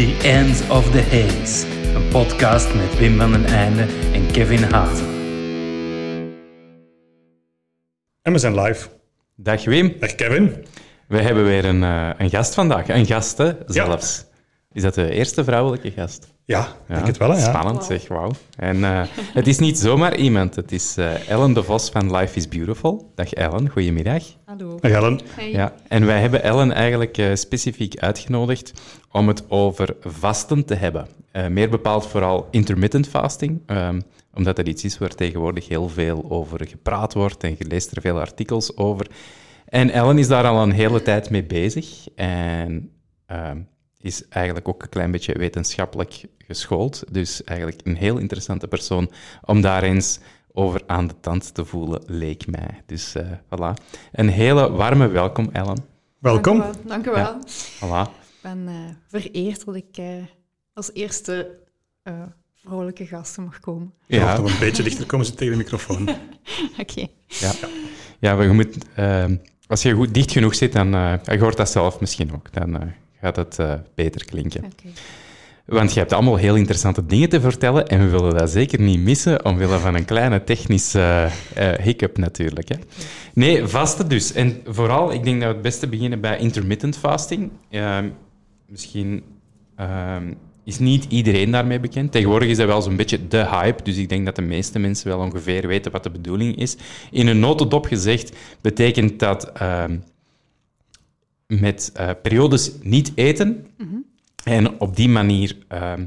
The Ends of the Haze, een podcast met Wim van den Einde en Kevin Hazen. En we zijn live. Dag Wim, Dag Kevin. we hebben weer een, eh, een gast vandaag. Een gast, hè, zelfs. Is dat de eerste vrouwelijke gast? Ja, ik denk het wel. Hè, ja. Spannend, zeg, wauw. En eh, het is niet zomaar iemand, het is eh, Ellen de Vos van Life is Beautiful. Dag Ellen, goedemiddag. Hallo. Dag Ellen. Hey. Ja, en wij hebben Ellen eigenlijk eh, specifiek uitgenodigd om het over vasten te hebben. Eh, meer bepaald vooral intermittent fasting, ehm, omdat dat iets is waar tegenwoordig heel veel over gepraat wordt en je leest er veel artikels over. En Ellen is daar al een hele tijd mee bezig en ehm, is eigenlijk ook een klein beetje wetenschappelijk geschoold. Dus eigenlijk een heel interessante persoon om daar eens over aan de tand te voelen, leek mij. Dus eh, voilà. Een hele warme welkom, Ellen. Welkom. Dank u wel. Dank u wel. Ja. Voilà. Ik ben eh, vereerd dat ik eh, als eerste eh, vrouwelijke gasten mag komen. Ja. Ja, Nog een beetje dichter komen ze tegen de microfoon. Oké. ja. ja maar je moet, ehm, als je goed dicht genoeg zit, dan uh, je hoort dat zelf misschien ook. Dan eh, gaat het eh, beter klinken. Want je hebt allemaal heel interessante dingen te vertellen en we willen dat zeker niet missen omwille van een kleine technische eh, hiccup natuurlijk. Hè. Nee, vasten dus. En vooral, ik denk dat we het beste beginnen bij intermittent fasting. Ehm, misschien ehm, is niet iedereen daarmee bekend. Tegenwoordig is dat wel zo'n beetje de hype, dus ik denk dat de meeste mensen wel ongeveer weten wat de bedoeling is. In een notendop gezegd betekent dat ehm, met eh, periodes niet eten en op die manier ehm,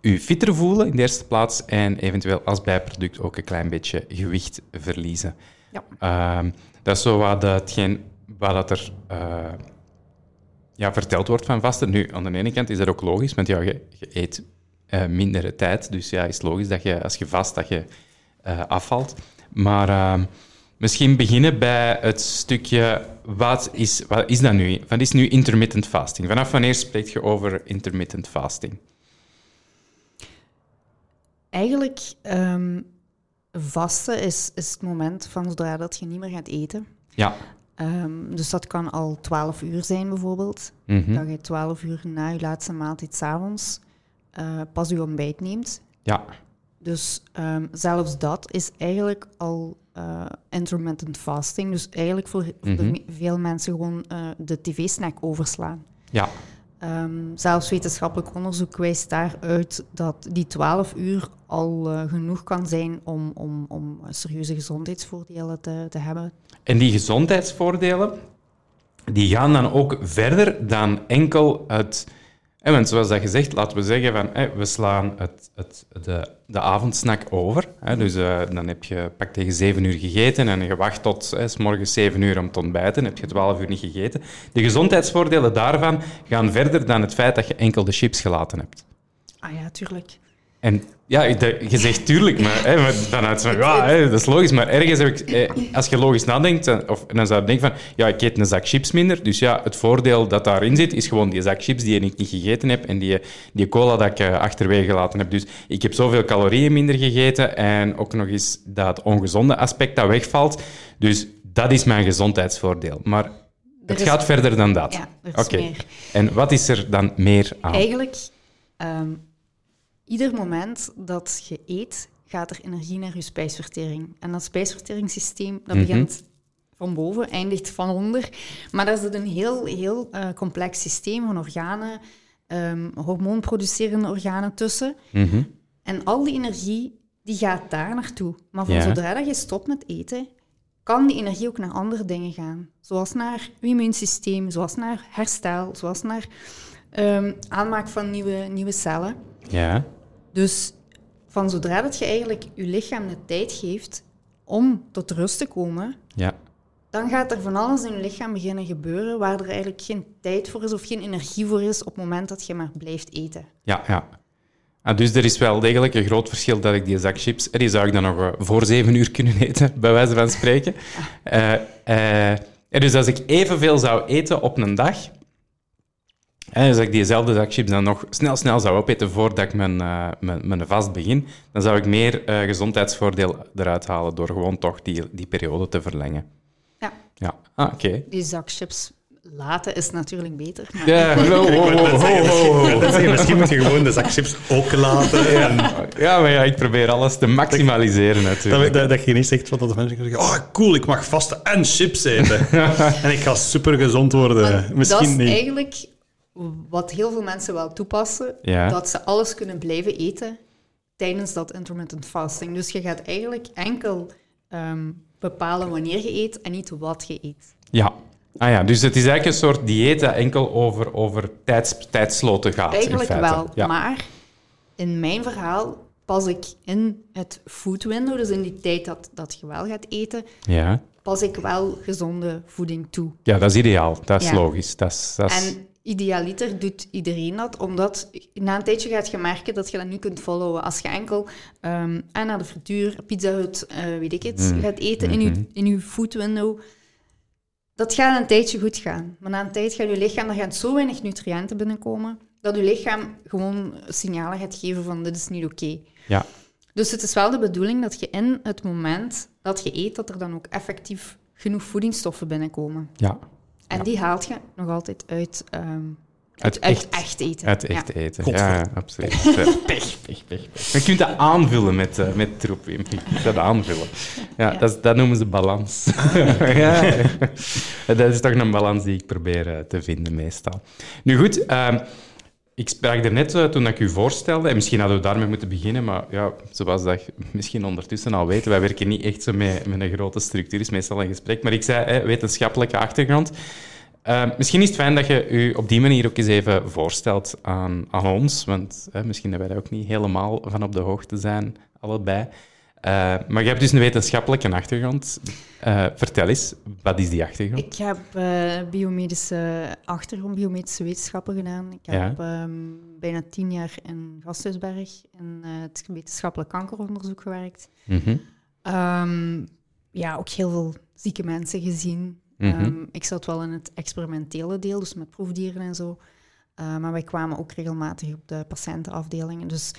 u fitter voelen in de eerste plaats en eventueel als bijproduct ook een klein beetje gewicht verliezen. Ja. Ehm, dat is zo wat hetgeen dat er eh, ja, verteld wordt van vasten. Nu, aan de ene kant is dat ook logisch, want ja, je, je eet eh, mindere tijd, dus ja, is logisch dat je als je vast dat je afvalt. Maar ehm, misschien beginnen bij het stukje, wat is, wat is dat nu? Wat is nu intermittent fasting? Vanaf wanneer spreek je over intermittent fasting? Eigenlijk, ehm, vasten is, is het moment van zodra dat je niet meer gaat eten. Ja. Ehm, dus dat kan al 12 uur zijn bijvoorbeeld. Mhm. Dat je 12 uur na je laatste maaltijd 's avonds eh, pas je ontbijt neemt. Ja. Dus ehm, zelfs dat is eigenlijk al eh, intermittent fasting. Dus eigenlijk voor, Mhm. veel mensen gewoon eh, de tv-snack overslaan. Ja. Ehm, zelfs wetenschappelijk onderzoek wijst daaruit dat die 12 uur al eh, genoeg kan zijn om, om, om serieuze gezondheidsvoordelen te, te hebben. En die gezondheidsvoordelen, die gaan dan ook verder dan enkel het... hè, want zoals dat gezegd, laten we zeggen van, hè, we slaan het, het, de, de avondsnack over. Hè, dus eh, dan heb je pak tegen zeven uur gegeten en je wacht tot hè, 's morgens zeven uur om te ontbijten. heb je twaalf uur niet gegeten. De gezondheidsvoordelen daarvan gaan verder dan het feit dat je enkel de chips gelaten hebt. Ah ja, tuurlijk. En ja, je zegt tuurlijk, maar, hè, maar vanuit ja, hè, dat is logisch. Maar ergens heb ik, eh, als je logisch nadenkt, dan- of, dan zou je denken van, ja, ik eet een zak chips minder. Dus ja, het voordeel dat daarin zit, is gewoon die zak chips die ik niet gegeten heb en die, die cola dat ik eh, achterwege gelaten heb. Dus ik heb zoveel calorieën minder gegeten en ook nog eens dat ongezonde aspect dat wegvalt. Dus dat is mijn gezondheidsvoordeel. Maar het is- gaat verder dan dat. Ja, Oké. En wat is er dan meer aan? Eigenlijk, ehm, ieder moment dat je eet, gaat er energie naar je spijsvertering. En dat spijsverteringssysteem, dat Mhm. begint van boven, eindigt van onder. Maar dat is een heel, heel eh, complex systeem van organen, ehm hormoonproducerende organen tussen. Mhm. En al die energie, die gaat daar naartoe. Maar van Ja. zodra dat je stopt met eten, kan die energie ook naar andere dingen gaan. Zoals naar je immuunsysteem, zoals naar herstel, zoals naar ehm, aanmaak van nieuwe, nieuwe cellen. Ja. Dus van zodra dat je eigenlijk je lichaam de tijd geeft om tot rust te komen, Ja. dan gaat er van alles in je lichaam beginnen gebeuren waar er eigenlijk geen tijd voor is of geen energie voor is op het moment dat je maar blijft eten. Ja, ja. Ah, dus er is wel degelijk een groot verschil dat ik die zak chips... eh, Die zou ik dan nog eh, voor zeven uur kunnen eten, bij wijze van spreken. Eh, eh, eh, dus als ik evenveel zou eten op een dag... dus als ik diezelfde zak chips dan nog snel, snel zou opeten voordat ik mijn, eh, mijn, mijn vast begin, dan zou ik meer eh, gezondheidsvoordeel eruit halen door gewoon toch die, die periode te verlengen. Ja. Ja, ah, oké. Die zak chips laten is natuurlijk beter. maar- Ja, wow, wow, wow, misschien moet je gewoon de zak chips ook laten. En Ja, maar ja, ik probeer alles te maximaliseren natuurlijk. dat, dat, dat je niet zegt wat de mensen zeggen. Oh, cool, ik mag vasten en chips eten. en ik ga super gezond worden. Want Misschien dat is niet. eigenlijk wat heel veel mensen wel toepassen, Ja. dat ze alles kunnen blijven eten tijdens dat intermittent fasting. Dus je gaat eigenlijk enkel ehm, bepalen wanneer je eet en niet wat je eet. Ja. Ah ja, dus het is eigenlijk een soort dieet dat enkel over, over tijds, tijdsloten gaat. Eigenlijk in feite. wel, Ja. maar in mijn verhaal pas ik in het food window, dus in die tijd dat, dat je wel gaat eten, Ja. pas ik wel gezonde voeding toe. ja, dat is ideaal. Dat is Ja. logisch. Dat is, dat is... En idealiter doet iedereen dat, omdat na een tijdje gaat je merken dat je dat niet kunt volhouden. Als je enkel ehm, en naar de frituur, Pizza Hut, eh, weet ik het, Mm. gaat eten in, je, in je food window, dat gaat een tijdje goed gaan. Maar na een tijd gaat je lichaam, er gaan zo weinig nutriënten binnenkomen, dat je lichaam gewoon signalen gaat geven van dit is niet oké. Ja. Dus het is wel de bedoeling dat je in het moment dat je eet, dat er dan ook effectief genoeg voedingsstoffen binnenkomen. ja. En die haalt je nog altijd uit, ehm, Uit uit, uit echt- eten. Uit Ja. echt eten. Ja, absoluut. Pech, pech, pech, je kunt dat aanvullen met, eh, met troep. Je kunt dat aanvullen. Ja, Ja. Dat, is- dat noemen ze balans. ja. Dat is toch een balans die ik probeer eh, te vinden meestal. Nu goed, ehm, ik sprak er net toen ik u voorstelde, en misschien hadden we daarmee moeten beginnen, maar ja, zoals dat misschien ondertussen al weet, wij werken niet echt zo met, met een grote structuur, is meestal een gesprek. Maar ik zei, wetenschappelijke achtergrond. Uh, misschien is het fijn dat je u op die manier ook eens even voorstelt aan, aan ons, want misschien dat wij daar ook niet helemaal van op de hoogte zijn, allebei. Uh, maar je hebt dus een wetenschappelijke achtergrond. Uh, vertel eens, wat is die achtergrond? Ik heb uh, biomedische achtergrond, biomedische wetenschappen gedaan. Ik heb ja. um, bijna tien jaar in Gasthuisberg in het wetenschappelijk kankeronderzoek gewerkt. Mm -hmm. um, ja, ook heel veel zieke mensen gezien. Mm -hmm. um, ik zat wel in het experimentele deel, dus met proefdieren en zo. Maar wij kwamen ook regelmatig op de patiëntenafdelingen. Dus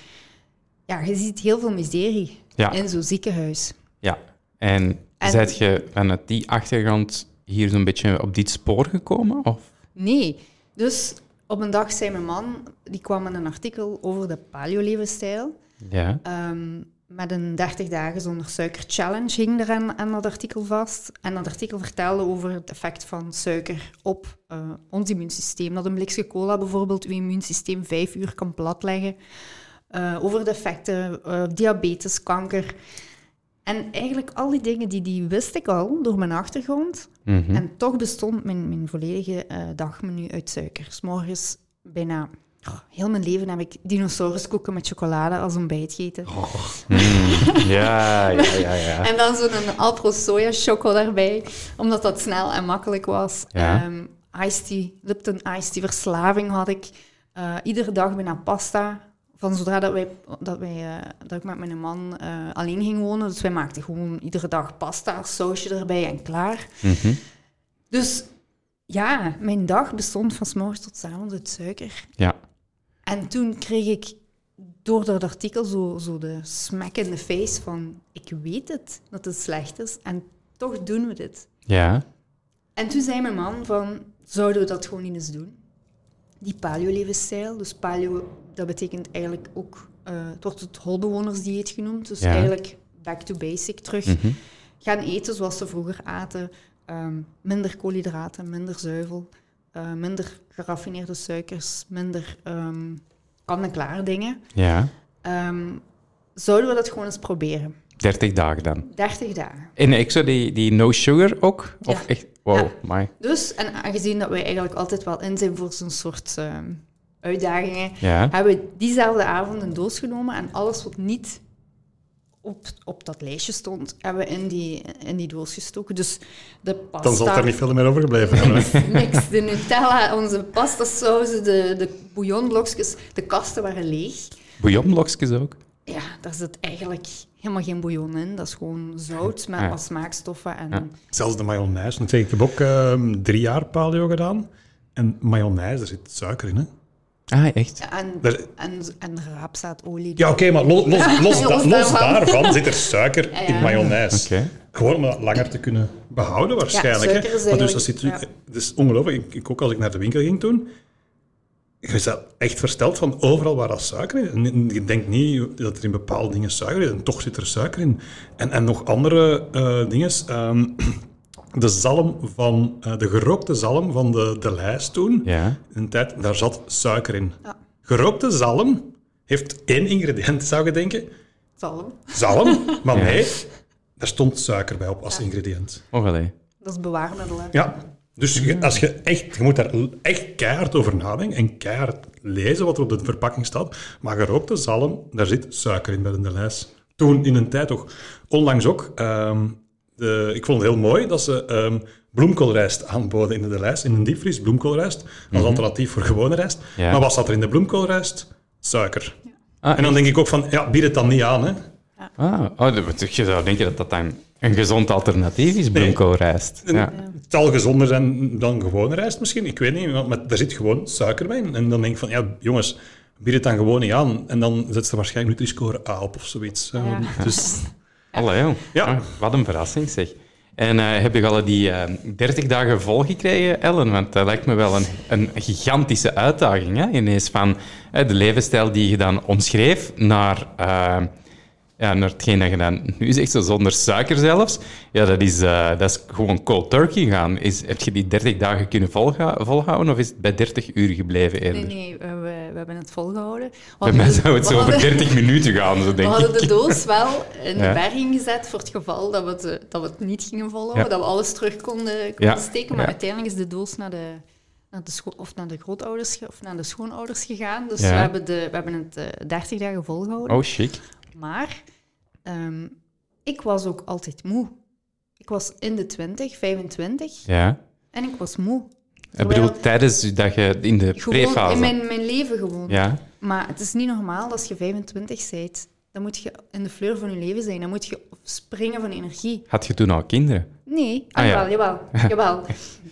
ja, je ziet heel veel miserie ja. in zo'n ziekenhuis. Ja, en, en zijt je vanuit die achtergrond hier zo'n beetje op dit spoor gekomen? Of? Nee, dus op een dag zei mijn man, die kwam met een artikel over de paleo-levensstijl. Ja. Um, met een 30 dagen zonder suiker challenge hing er aan, aan, dat artikel vast. En dat artikel vertelde over het effect van suiker op uh, ons immuunsysteem. Dat een blikje cola bijvoorbeeld uw immuunsysteem vijf uur kan platleggen. Uh, over de effecten, uh, diabetes, kanker. En eigenlijk al die dingen, die, die wist ik al door mijn achtergrond. Mhm. Mm -hmm. En toch bestond mijn, mijn volledige uh, dagmenu uit suiker. S morgens bijna... Oh, heel mijn leven heb ik dinosauruskoeken met chocolade als ontbijt gegeten. Oh. Mm. ja, ja, ja, ja. en dan zo'n Alpro soja choco daarbij, omdat dat snel en makkelijk was. Ja. Um, iced tea, Lipton iced tea verslaving had ik. Uh, iedere dag bijna pasta. Van zodra dat, wij, dat, wij, uh, dat ik met mijn man uh, alleen ging wonen. Dus wij maakten gewoon iedere dag pasta, sausje erbij en klaar. Mm -hmm. Dus ja, mijn dag bestond van s morgens tot s avonds uit suiker. Ja. En toen kreeg ik door dat artikel zo, zo de smack in the face van... Ik weet het, dat het slecht is en toch doen we dit. Ja. En toen zei mijn man van, zouden we dat gewoon niet eens doen? Die paleo-levensstijl, dus paleo, dat betekent eigenlijk ook... Uh, het wordt het holbewonersdieet genoemd, dus ja. eigenlijk back to basic terug. Mm -hmm. Gaan eten zoals ze vroeger aten. Um, minder koolhydraten, minder zuivel, uh, minder geraffineerde suikers, minder um, kan-en-klaar dingen. Ja. Um, zouden we dat gewoon eens proberen? 30 dagen dan? 30 dagen. En ik zou die, die no sugar ook? Of ja. echt? Wow, ja. my. Dus, en aangezien dat wij eigenlijk altijd wel in zijn voor zo'n soort um, uitdagingen, ja. hebben we diezelfde avond een doos genomen en alles wat niet op, op dat lijstje stond, hebben we in die, in die doos gestoken. Dus de pasta... Dan zal er niet veel meer overgebleven hebben. Niks, niks. De Nutella, onze pastasauzen, de, de bouillonblokjes, de kasten waren leeg. Bouillonblokjes ook? Ja, daar zit eigenlijk helemaal geen bouillon in. Dat is gewoon zout met Ja. wat smaakstoffen. En... Ja. Zelfs de mayonaise. Want ik heb ook uh, drie jaar paleo gedaan. En mayonaise, daar zit suiker in, hè? Ah, echt? En, Daar- en, en raapzaadolie. Ja, oké, maar los, los, los, Los da- los daarvan. daarvan zit er suiker Ja, in ja. mayonaise. Oké. Gewoon om dat langer te kunnen behouden, waarschijnlijk. hè. is Maar dus eigenlijk- dat zit, ja. Het is ongelooflijk. Ik, ik ook als ik naar de winkel ging toen. Je was echt versteld van overal waar dat suiker in. En Je denkt niet dat er in bepaalde dingen suiker is, en toch zit er suiker in. En, en nog andere eh dingen. ehm, de zalm van, eh, de gerookte zalm van de, de lijst toen, Ja. in een tijd, daar zat suiker in. Ja. Gerookte zalm heeft één ingrediënt, zou je denken. Zalm. Zalm, maar nee, daar stond suiker bij op als ingrediënt. Oh, allee. Dat is bewaarmiddel. hè. Ja, dus je, als je, echt, je moet daar echt keihard over nadenken en keihard lezen wat er op de verpakking staat. Maar gerookte zalm, daar zit suiker in bij de lijst. Toen in een tijd toch. Onlangs ook. ehm, de, ik vond het heel mooi dat ze ehm, bloemkoolrijst aanboden in de lijst. In een diepvries, bloemkoolrijst. Als alternatief voor gewone rijst. Ja. Maar wat zat er in de bloemkoolrijst? Suiker. Ah, En dan denk ik ook van, ja, bied het dan niet aan, hè. Ah, oh, dat- je zou denken dat dat dan een gezond alternatief is, bloemkoolrijst. Ja. Het zal gezonder zijn dan gewone rijst misschien, ik weet niet, maar maar er zit gewoon suiker bij. in. En dan denk ik van, ja, jongens, bied het dan gewoon niet aan. En dan zet ze waarschijnlijk Nutri-Score A op of zoiets. Ja. Dus Allee. Ja. Ah, wat een verrassing, zeg. En eh, heb je al die eh 30 dagen volgekregen, Ellen? Want dat lijkt me wel een, een gigantische uitdaging. Hè? Ineens van eh, de levensstijl die je dan omschreef naar, ja, naar hetgeen dat je dan nu zegt, zo zonder suiker zelfs. Ja, dat is, dat is gewoon cold turkey gaan. Is, heb je die 30 dagen kunnen volga- volhouden of is het bij 30 uur gebleven eerder? Nee, nee, we, we, we hebben het volgehouden. We Bij hadden mij zou het we zo over hadden- 30 minuten gaan, zo We denk hadden ik. de doos wel in de berging gezet voor het geval dat we het, eh, dat we het niet gingen volhouden, dat we alles terug konden, konden steken. Maar uiteindelijk is de doos naar de, naar de, scho- of naar de grootouders of naar de schoonouders gegaan. Dus we, hebben de, we hebben het eh 30 dagen volgehouden. Oh, chic. Maar ehm, ik was ook altijd moe. Ik was in de 20, 25 Ja. en ik was moe. Ik bedoel, tijdens dat je in de Gewoon prefase... in mijn, mijn leven gewoon. Ja, Maar het is niet normaal als je 25 bent. Dan moet je in de fleur van je leven zijn. Dan moet je springen van energie. had je toen al kinderen? Nee, Ah, ah, ja. jawel, jawel, jawel.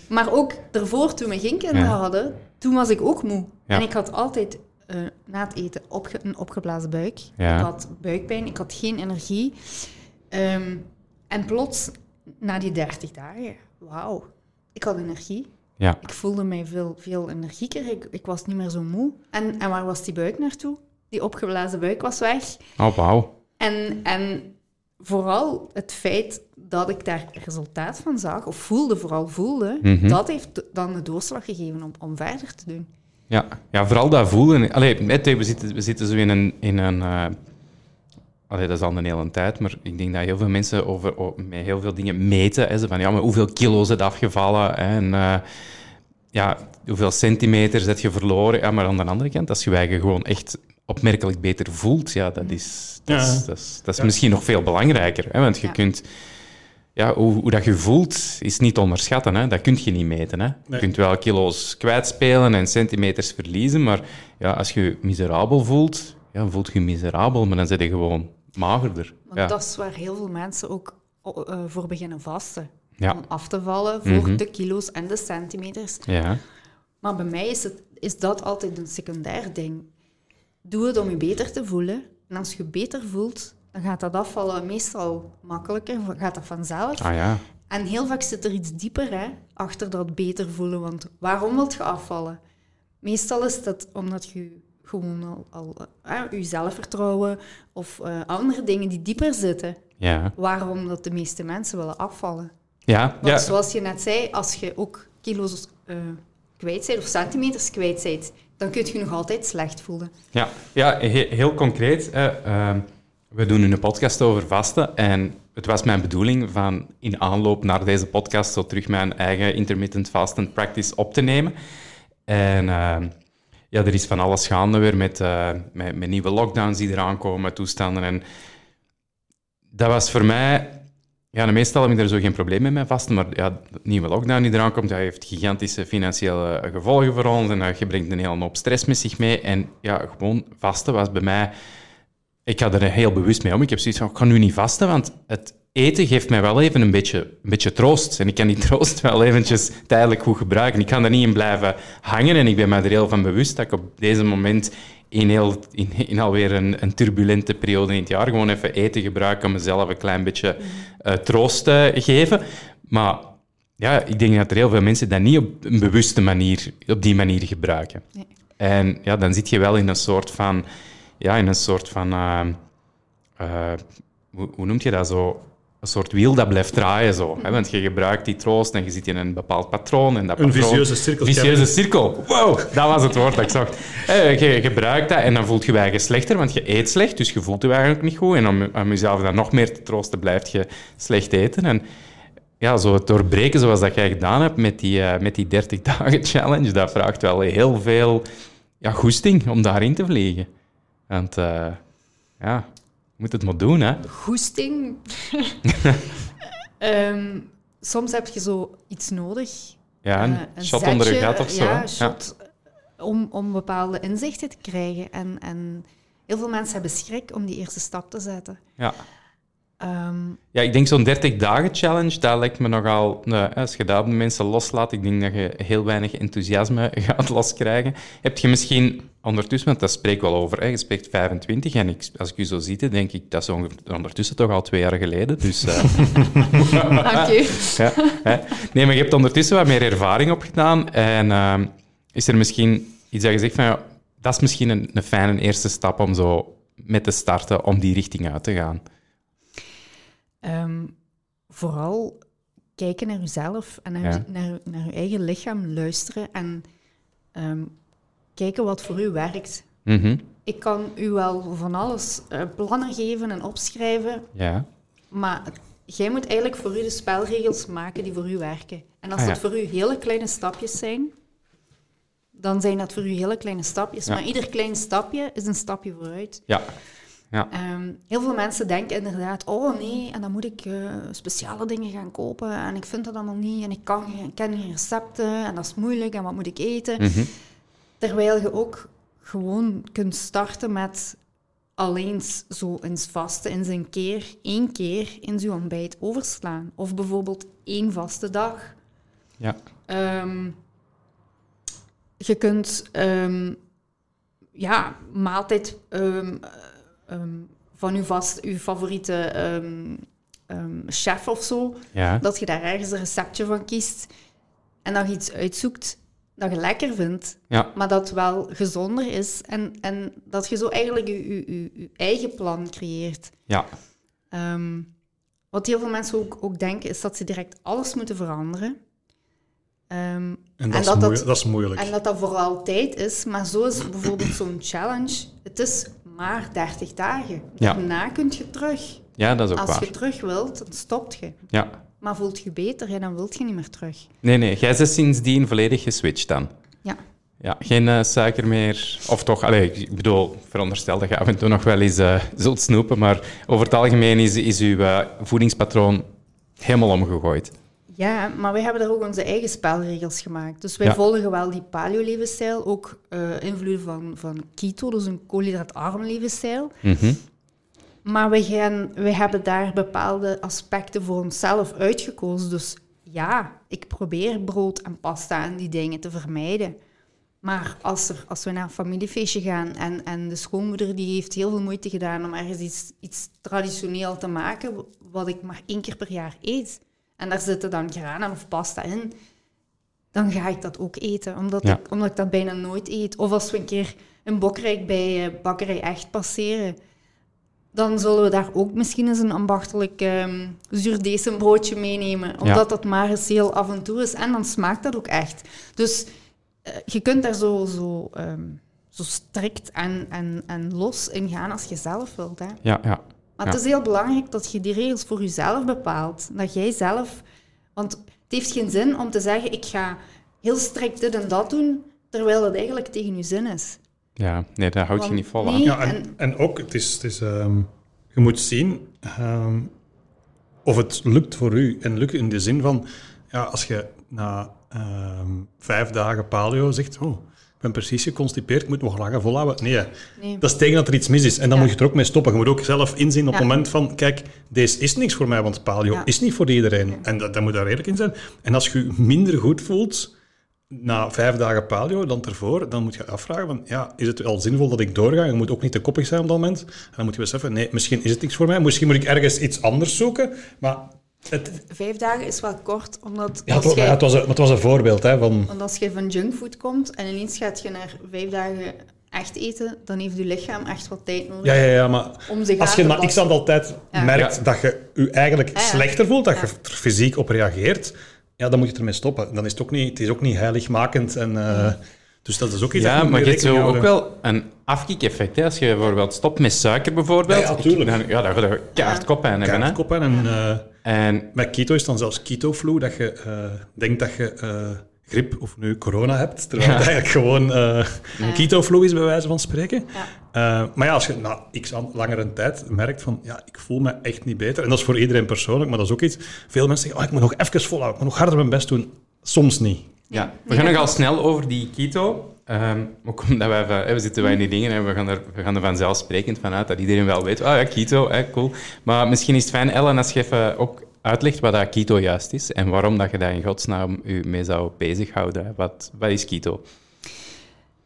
Maar ook daarvoor, toen we geen kinderen Ja. hadden, toen was ik ook moe. Ja. En ik had altijd eh, na het eten opge- een opgeblazen buik. Ik had buikpijn, ik had geen energie. Ehm, en plots, na die 30 dagen, wauw, ik had energie. Ja. Ik voelde mij veel, veel energieker. Ik, ik was niet meer zo moe. En, en waar was die buik naartoe? Die opgeblazen buik was weg. Oh, wauw. En, en vooral het feit dat ik daar resultaat van zag, of voelde, vooral voelde, Mhm. dat heeft dan de doorslag gegeven om, om verder te doen. Ja. ja, vooral dat voelen. Allee, net, we, zitten, we zitten zo in een... In een eh, allee, dat is al een hele tijd, maar ik denk dat heel veel mensen over, o- met heel veel dingen meten. Hè, van, ja, maar hoeveel kilo's het afgevallen? Hè, en eh, ja, hoeveel centimeters heb je verloren? Ja, maar aan de andere kant, als je je eigen gewoon echt opmerkelijk beter voelt, ja, dat is, dat is, Ja. dat is, dat is misschien nog veel belangrijker. Hè, want je Ja. kunt... Ja, hoe, hoe dat je voelt, is niet onderschatten. Hè? Dat kun je niet meten. Hè? Je kunt wel kilo's kwijtspelen en centimeters verliezen, maar ja, als je je miserabel voelt, ja, voelt je je miserabel, maar dan zit je gewoon magerder. Want Ja. dat is waar heel veel mensen ook eh, voor beginnen vasten. Ja. Om af te vallen voor Mhm. de kilo's en de centimeters. Ja. Maar bij mij is, het, is dat altijd een secundair ding. Doe het om je beter te voelen. En als je je beter voelt, dan gaat dat afvallen meestal makkelijker, gaat dat vanzelf. Ah ja. En heel vaak zit er iets dieper hè, achter dat beter voelen. Want waarom wilt je afvallen? Meestal is dat omdat je gewoon al, al eh, je zelfvertrouwen of eh, andere dingen die dieper zitten. Ja. Waarom dat de meeste mensen willen afvallen. Ja. Want ja. zoals je net zei, als je ook kilo's eh, kwijt bent of centimeters kwijt bent, dan kun je je nog altijd slecht voelen. Ja, ja he- heel concreet. ehm, we doen nu een podcast over vasten. En het was mijn bedoeling van in aanloop naar deze podcast zo terug mijn eigen intermittent fasting practice op te nemen. En ehm, ja, er is van alles gaande weer met, eh, met, met nieuwe lockdowns die eraan komen, toestanden. En dat was voor mij... Ja, meestal heb ik er zo geen probleem mee met vasten, maar ja, de nieuwe lockdown die eraan komt, heeft gigantische financiële gevolgen voor ons en dat brengt een hele hoop stress met zich mee. En ja, gewoon vasten was bij mij... Ik ga er heel bewust mee om. Ik heb zoiets van, ik ga nu niet vasten, want het, eten geeft mij wel even een beetje, een beetje troost. En ik kan die troost wel eventjes tijdelijk goed gebruiken. Ik kan er niet in blijven hangen en ik ben me er heel van bewust dat ik op deze moment in, heel, in, in alweer een, een turbulente periode in het jaar gewoon even eten gebruik om mezelf een klein beetje uh, troost te geven. Maar ja, ik denk dat er heel veel mensen dat niet op een bewuste manier, op die manier gebruiken. Nee. En ja, dan zit je wel in een soort van, ja, in een soort van, uh, hoe, hoe noemt je dat zo? Een soort wiel dat blijft draaien. Zo, hè? Want je gebruikt die troost en je zit in een bepaald patroon. En dat een vicieuze cirkel. Vicieuze cirkel. Wow, dat was het woord dat ik zag. Je gebruikt dat en dan voelt je je eigen slechter, want je eet slecht, dus je voelt je eigenlijk niet goed. En om, om jezelf dan nog meer te troosten, blijft je slecht eten. En ja, zo het doorbreken zoals dat jij gedaan hebt met die, uh, met die 30 dagen challenge, dat vraagt wel heel veel ja, goesting om daarin te vliegen. Want uh, ja, moet het maar doen, hè? Goesting. um, soms heb je zo iets nodig. Ja, een, uh, een shot zetje, onder je gat of zo. Ja, shot, ja. Om, om bepaalde inzichten te krijgen. En, en heel veel mensen hebben schrik om die eerste stap te zetten. Ja. Um, ja, ik denk zo'n 30 dagen challenge, dat lijkt me nogal... Nou, als je daar de mensen loslaat, ik denk dat je heel weinig enthousiasme gaat loskrijgen. Heb je misschien ondertussen, want dat spreek wel over, hè, je spreekt 25 en ik, als ik u zo zie, denk ik dat is ondertussen toch al twee jaar geleden. Dus, uh... Dank u. ja, hè. Nee, maar je hebt ondertussen wat meer ervaring opgedaan en uh, is er misschien iets dat je zegt van, ja, dat is misschien een, een fijne eerste stap om zo met te starten, om die richting uit te gaan? Um, vooral kijken naar jezelf en naar, ja. naar, naar je eigen lichaam luisteren en um, kijken wat voor u werkt. Mm -hmm. Ik kan u wel van alles uh, plannen geven en opschrijven, ja. maar jij moet eigenlijk voor u de spelregels maken die voor u werken. En als ah, dat voor u hele kleine stapjes zijn, dan zijn dat voor u hele kleine stapjes. Maar ieder klein stapje is een stapje vooruit. Ja. Ja. Um, heel veel mensen denken inderdaad, oh nee, en dan moet ik uh, speciale dingen gaan kopen en ik vind dat allemaal niet en ik, kan, ken geen recepten en dat is moeilijk en wat moet ik eten. Mm -hmm. Terwijl je ook gewoon kunt starten met alleen zo eens vaste, eens een keer, één keer in je ontbijt overslaan. Of bijvoorbeeld één vaste dag. Ja. Um, je kunt um, ja, maaltijd um, van uw, vast, uw favoriete um, um, chef of zo, ja. dat je daar ergens een receptje van kiest en dat je iets uitzoekt dat je lekker vindt, ja. maar dat wel gezonder is en, en dat je zo eigenlijk je, je, je eigen plan creëert. Ja. wat heel veel mensen ook, ook denken, is dat ze direct alles moeten veranderen. Um, en, dat, en dat, dat, dat, is moeilijk. En dat dat voor altijd is. Maar zo is bijvoorbeeld zo'n challenge. Het is maar 30 dagen. Ja. Daarna kun je terug. Ja, dat is ook Als waar. je terug wilt, dan stopt je. Ja. Maar voelt je beter, ja, dan wilt je niet meer terug. Nee, nee. Jij bent sindsdien volledig geswitcht dan? Ja. Ja, geen uh, suiker meer. Of toch, allez, ik bedoel, veronderstel dat je af en toe nog wel eens uh, zult snoepen, maar over het algemeen is, is uw uh, voedingspatroon helemaal omgegooid. Ja, maar wij hebben daar ook onze eigen spelregels gemaakt. Dus wij Ja. volgen wel die paleo-levensstijl, ook eh invloeden van, van keto, dus een koolhydraatarm levensstijl. Mhm. Maar we, gaan, we hebben daar bepaalde aspecten voor onszelf uitgekozen. Dus ja, ik probeer brood en pasta en die dingen te vermijden. Maar als, er, als we naar een familiefeestje gaan en, en de schoonmoeder die heeft heel veel moeite gedaan om ergens iets, iets traditioneel te maken, wat ik maar één keer per jaar eet, en daar zitten dan granen of pasta in, dan ga ik dat ook eten, omdat, Ja. ik, omdat ik dat bijna nooit eet. Of als we een keer een bokrijk bij eh, Bakkerij Echt passeren, dan zullen we daar ook misschien eens een ambachtelijk ehm zuurdesembroodje meenemen, omdat dat maar eens heel af en toe is. En dan smaakt dat ook echt. Dus eh, je kunt daar zo, zo, ehm, zo strikt en, en, en los in gaan als je zelf wilt. Hè. Ja, ja. Maar Ja. het is heel belangrijk dat je die regels voor jezelf bepaalt. Dat jij zelf... Want het heeft geen zin om te zeggen, ik ga heel strikt dit en dat doen, terwijl het eigenlijk tegen je zin is. ja. Nee, daar houd je Want niet vol nee, aan. Ja, en, En- en ook, het is, het is, ehm, je moet zien ehm, of het lukt voor u. En lukt in de zin van, ja, als je na ehm, vijf dagen paleo zegt, oh, ben precies geconstipeerd, ik moet nog langer volhouden. Nee, Nee. dat is tegen dat er iets mis is. En dan Ja. moet je er ook mee stoppen. Je moet ook zelf inzien op het moment van, kijk, deze is niks voor mij, want paleo Ja. is niet voor iedereen. En dat, dat moet daar eerlijk in zijn. En als je je minder goed voelt na vijf dagen paleo dan ervoor, dan moet je afvragen van, ja, is het wel zinvol dat ik doorga? Je moet ook niet te koppig zijn op dat moment. En dan moet je beseffen, nee, misschien is het niks voor mij. Misschien moet ik ergens iets anders zoeken. Maar het, Vijf dagen is wel kort, omdat ja, het, ja, jij, het, was een, het was een voorbeeld hè, van... want als je van junkfood komt en ineens gaat je naar vijf dagen echt eten, dan heeft je lichaam echt wat tijd nodig Ja, ja, ja, maar om zich als je na x aantal tijd Ja. merkt Ja. dat je je eigenlijk Ja, ja. slechter voelt, dat Ja. je er fysiek op reageert, ja, dan moet je ermee stoppen. Dan is het ook niet, het is ook niet heiligmakend. En, eh, dus dat is ook iets dat Ja, maar je hebt zo ook wel een afkick-effect. hè. Als je bijvoorbeeld stopt met suiker, bijvoorbeeld, Ja, ja, tuurlijk. dan, ja, dan ga je kaart koppijn hebben. Hè? Kaartkoppen en eh, En met keto is dan zelfs keto-flu, dat je eh, denkt dat je eh, griep of nu corona hebt, terwijl het eigenlijk gewoon eh keto-flu is, bij wijze van spreken. Ja. Eh, maar ja, als je na x aan- langere tijd merkt van, ja, ik voel me echt niet beter, en dat is voor iedereen persoonlijk, maar dat is ook iets, veel mensen zeggen, oh, ik moet nog even volhouden, ik moet nog harder mijn best doen. Soms niet. Ja, we gaan nogal snel over die keto. Ook omdat wij, we zitten wij in die dingen en we gaan, er, we gaan er vanzelfsprekend vanuit dat iedereen wel weet. Oh ja, keto, hè, cool. Maar misschien is het fijn, Ellen, als je even ook uitlegt wat dat keto juist is en waarom dat je daar in godsnaam u mee zou bezighouden. Wat, wat is keto?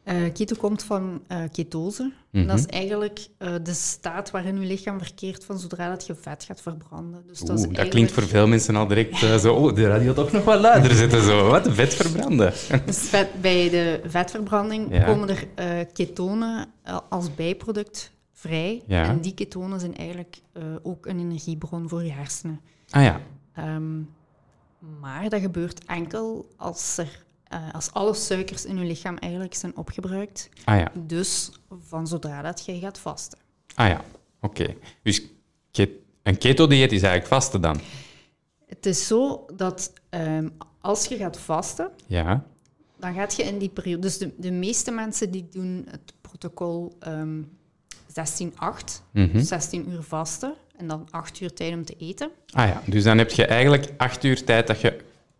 Eh, keto komt van eh, ketose. Mhm. Dat is eigenlijk eh, de staat waarin je lichaam verkeert van zodra dat je vet gaat verbranden. Dus dat, is dat klinkt voor veel mensen al direct zo... Oh, de radio toch nog wat luider zetten. Zo. Wat? Vet verbranden. Dus vet, bij de vetverbranding Ja. komen er ketonen als bijproduct vrij. Ja. En die ketonen zijn eigenlijk ook een energiebron voor je hersenen. Ah ja. Ehm, maar dat gebeurt enkel als, er, eh, als alle suikers in je lichaam eigenlijk zijn opgebruikt. Ah ja. Dus van zodra dat je gaat vasten. Ah ja. Oké. Dus een keto-dieet is eigenlijk vasten dan? Het is zo dat ehm, als je gaat vasten, Ja. dan gaat je in die periode... Dus de, de meeste mensen die doen het protocol ehm 16-8, Mhm. 16 uur vasten en dan 8 uur tijd om te eten. Ah ja, dus dan heb je eigenlijk acht uur tijd dat je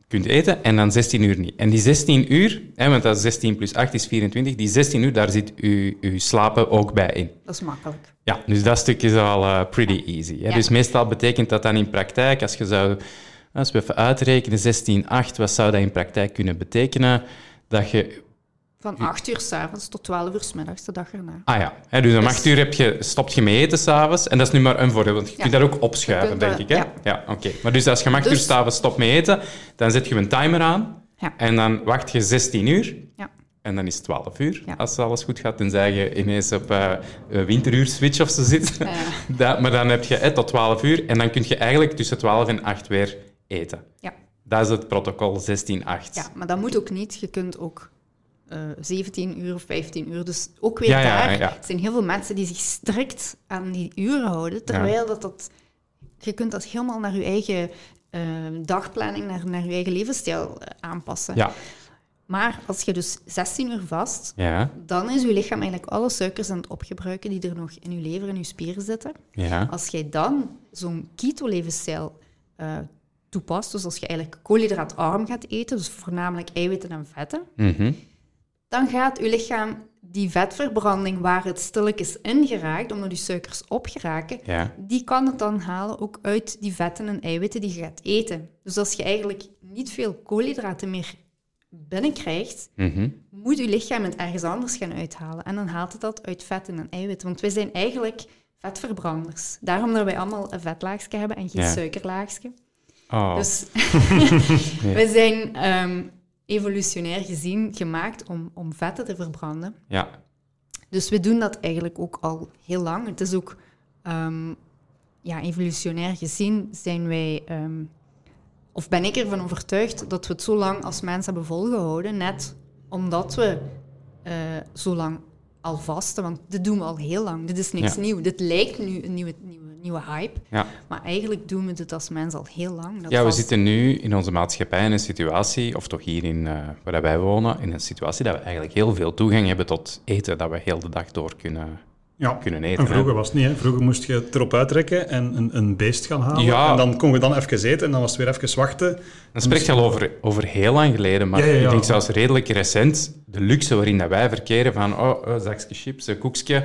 kunt eten en dan 16 uur niet. En die 16 uur, hè, want dat is 16 plus 8 is 24, die 16 uur, daar zit uw, uw slapen ook bij in. Dat is makkelijk. Ja, dus dat stuk is al eh, pretty easy. Hè? Ja. Dus meestal betekent dat dan in praktijk, als je zou, als we even uitrekenen, 16, 8, wat zou dat in praktijk kunnen betekenen? Dat je Van 8 uur s'avonds tot 12 uur s middags de dag erna. Ah ja, hè, dus om Dus- acht uur heb je, stopt je met eten s'avonds. En dat is nu maar een voordeel, want je Ja. kunt dat ook opschuiven, denk ik. Hè? ja. Ja, oké. Maar dus als je om acht uur Dus- s'avonds stopt met eten, dan zet je een timer aan. Ja. En dan wacht je 16 uur. Ja. En dan is het 12 uur, Ja. als alles goed gaat. Tenzij je ineens op eh, winteruur switch of zo zit. Ja. Dat- maar dan heb je eh, tot 12 uur. En dan kun je eigenlijk tussen 12 en 8 weer eten. Ja. Dat is het protocol 16-8. ja, maar dat moet ook niet. Je kunt ook eh 17 uur of 15 uur. Dus ook weer Ja, daar ja. zijn heel veel mensen die zich strikt aan die uren houden. Terwijl dat, dat... Je kunt dat helemaal naar je eigen eh, dagplanning, naar, naar je eigen levensstijl eh, aanpassen. Ja. Maar als je dus 16 uur vast, Ja. dan is je lichaam eigenlijk alle suikers aan het opgebruiken die er nog in je lever en je spieren zitten. Ja. Als jij dan zo'n keto-levensstijl eh, toepast, dus als je eigenlijk koolhydraatarm gaat eten, dus voornamelijk eiwitten en vetten, Mhm. Dan gaat je lichaam die vetverbranding waar het stilletjes in geraakt, omdat die suikers opgeraken, Ja. die kan het dan halen ook uit die vetten en eiwitten die je gaat eten. Dus als je eigenlijk niet veel koolhydraten meer binnenkrijgt, Mhm. moet je lichaam het ergens anders gaan uithalen. En dan haalt het dat uit vetten en eiwitten. Want wij zijn eigenlijk vetverbranders. Daarom dat wij allemaal een vetlaagje hebben en geen Ja. suikerlaagje. Oh. Dus wij zijn ehm, evolutionair gezien gemaakt om, om vetten te verbranden. Ja. Dus we doen dat eigenlijk ook al heel lang. Het is ook, ehm, ja, evolutionair gezien zijn wij, ehm, of ben ik ervan overtuigd dat we het zo lang als mens hebben volgehouden, net omdat we eh, zo lang al vasten. Want dit doen we al heel lang. Dit is niks Ja. nieuw. Dit lijkt nu een nieuwe, nieuwe, nieuwe hype. Ja. Maar eigenlijk doen we dit als mens al heel lang. Dat Ja, we zitten nu in onze maatschappij in een situatie, of toch hier in, eh, waar wij wonen, in een situatie dat we eigenlijk heel veel toegang hebben tot eten dat we heel de dag door kunnen Ja. kunnen eten. En hè. vroeger was het niet. Hè. Vroeger moest je het erop uitrekken en een, een beest gaan halen. Ja. En dan kon je dan even eten en dan was het weer even wachten. Dan spreek je al over, over heel lang geleden, maar Ja, ja, ja. ik denk zelfs redelijk recent, de luxe waarin dat wij verkeren van oh, een zakje chips, een koekje,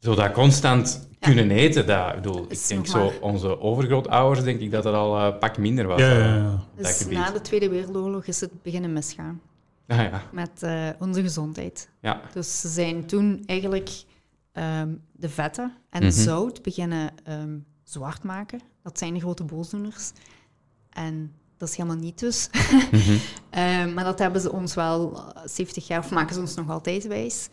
zo dat constant kunnen eten, dat, ik bedoel, ik denk zo, maar- onze overgrootouders, denk ik dat dat al een pak minder was. Ja, ja, eh, ja. dat Dus gebied. na de Tweede Wereldoorlog is het beginnen misgaan Ah, ja. met eh, onze gezondheid. ja. Dus ze zijn toen eigenlijk ehm, de vetten en Mhm. zout beginnen ehm, zwart maken. Dat zijn de grote boosdoeners. En dat is helemaal niet dus. Mhm. Ehm, maar dat hebben ze ons wel eh, 70 jaar, of maken ze ons nog altijd wijs,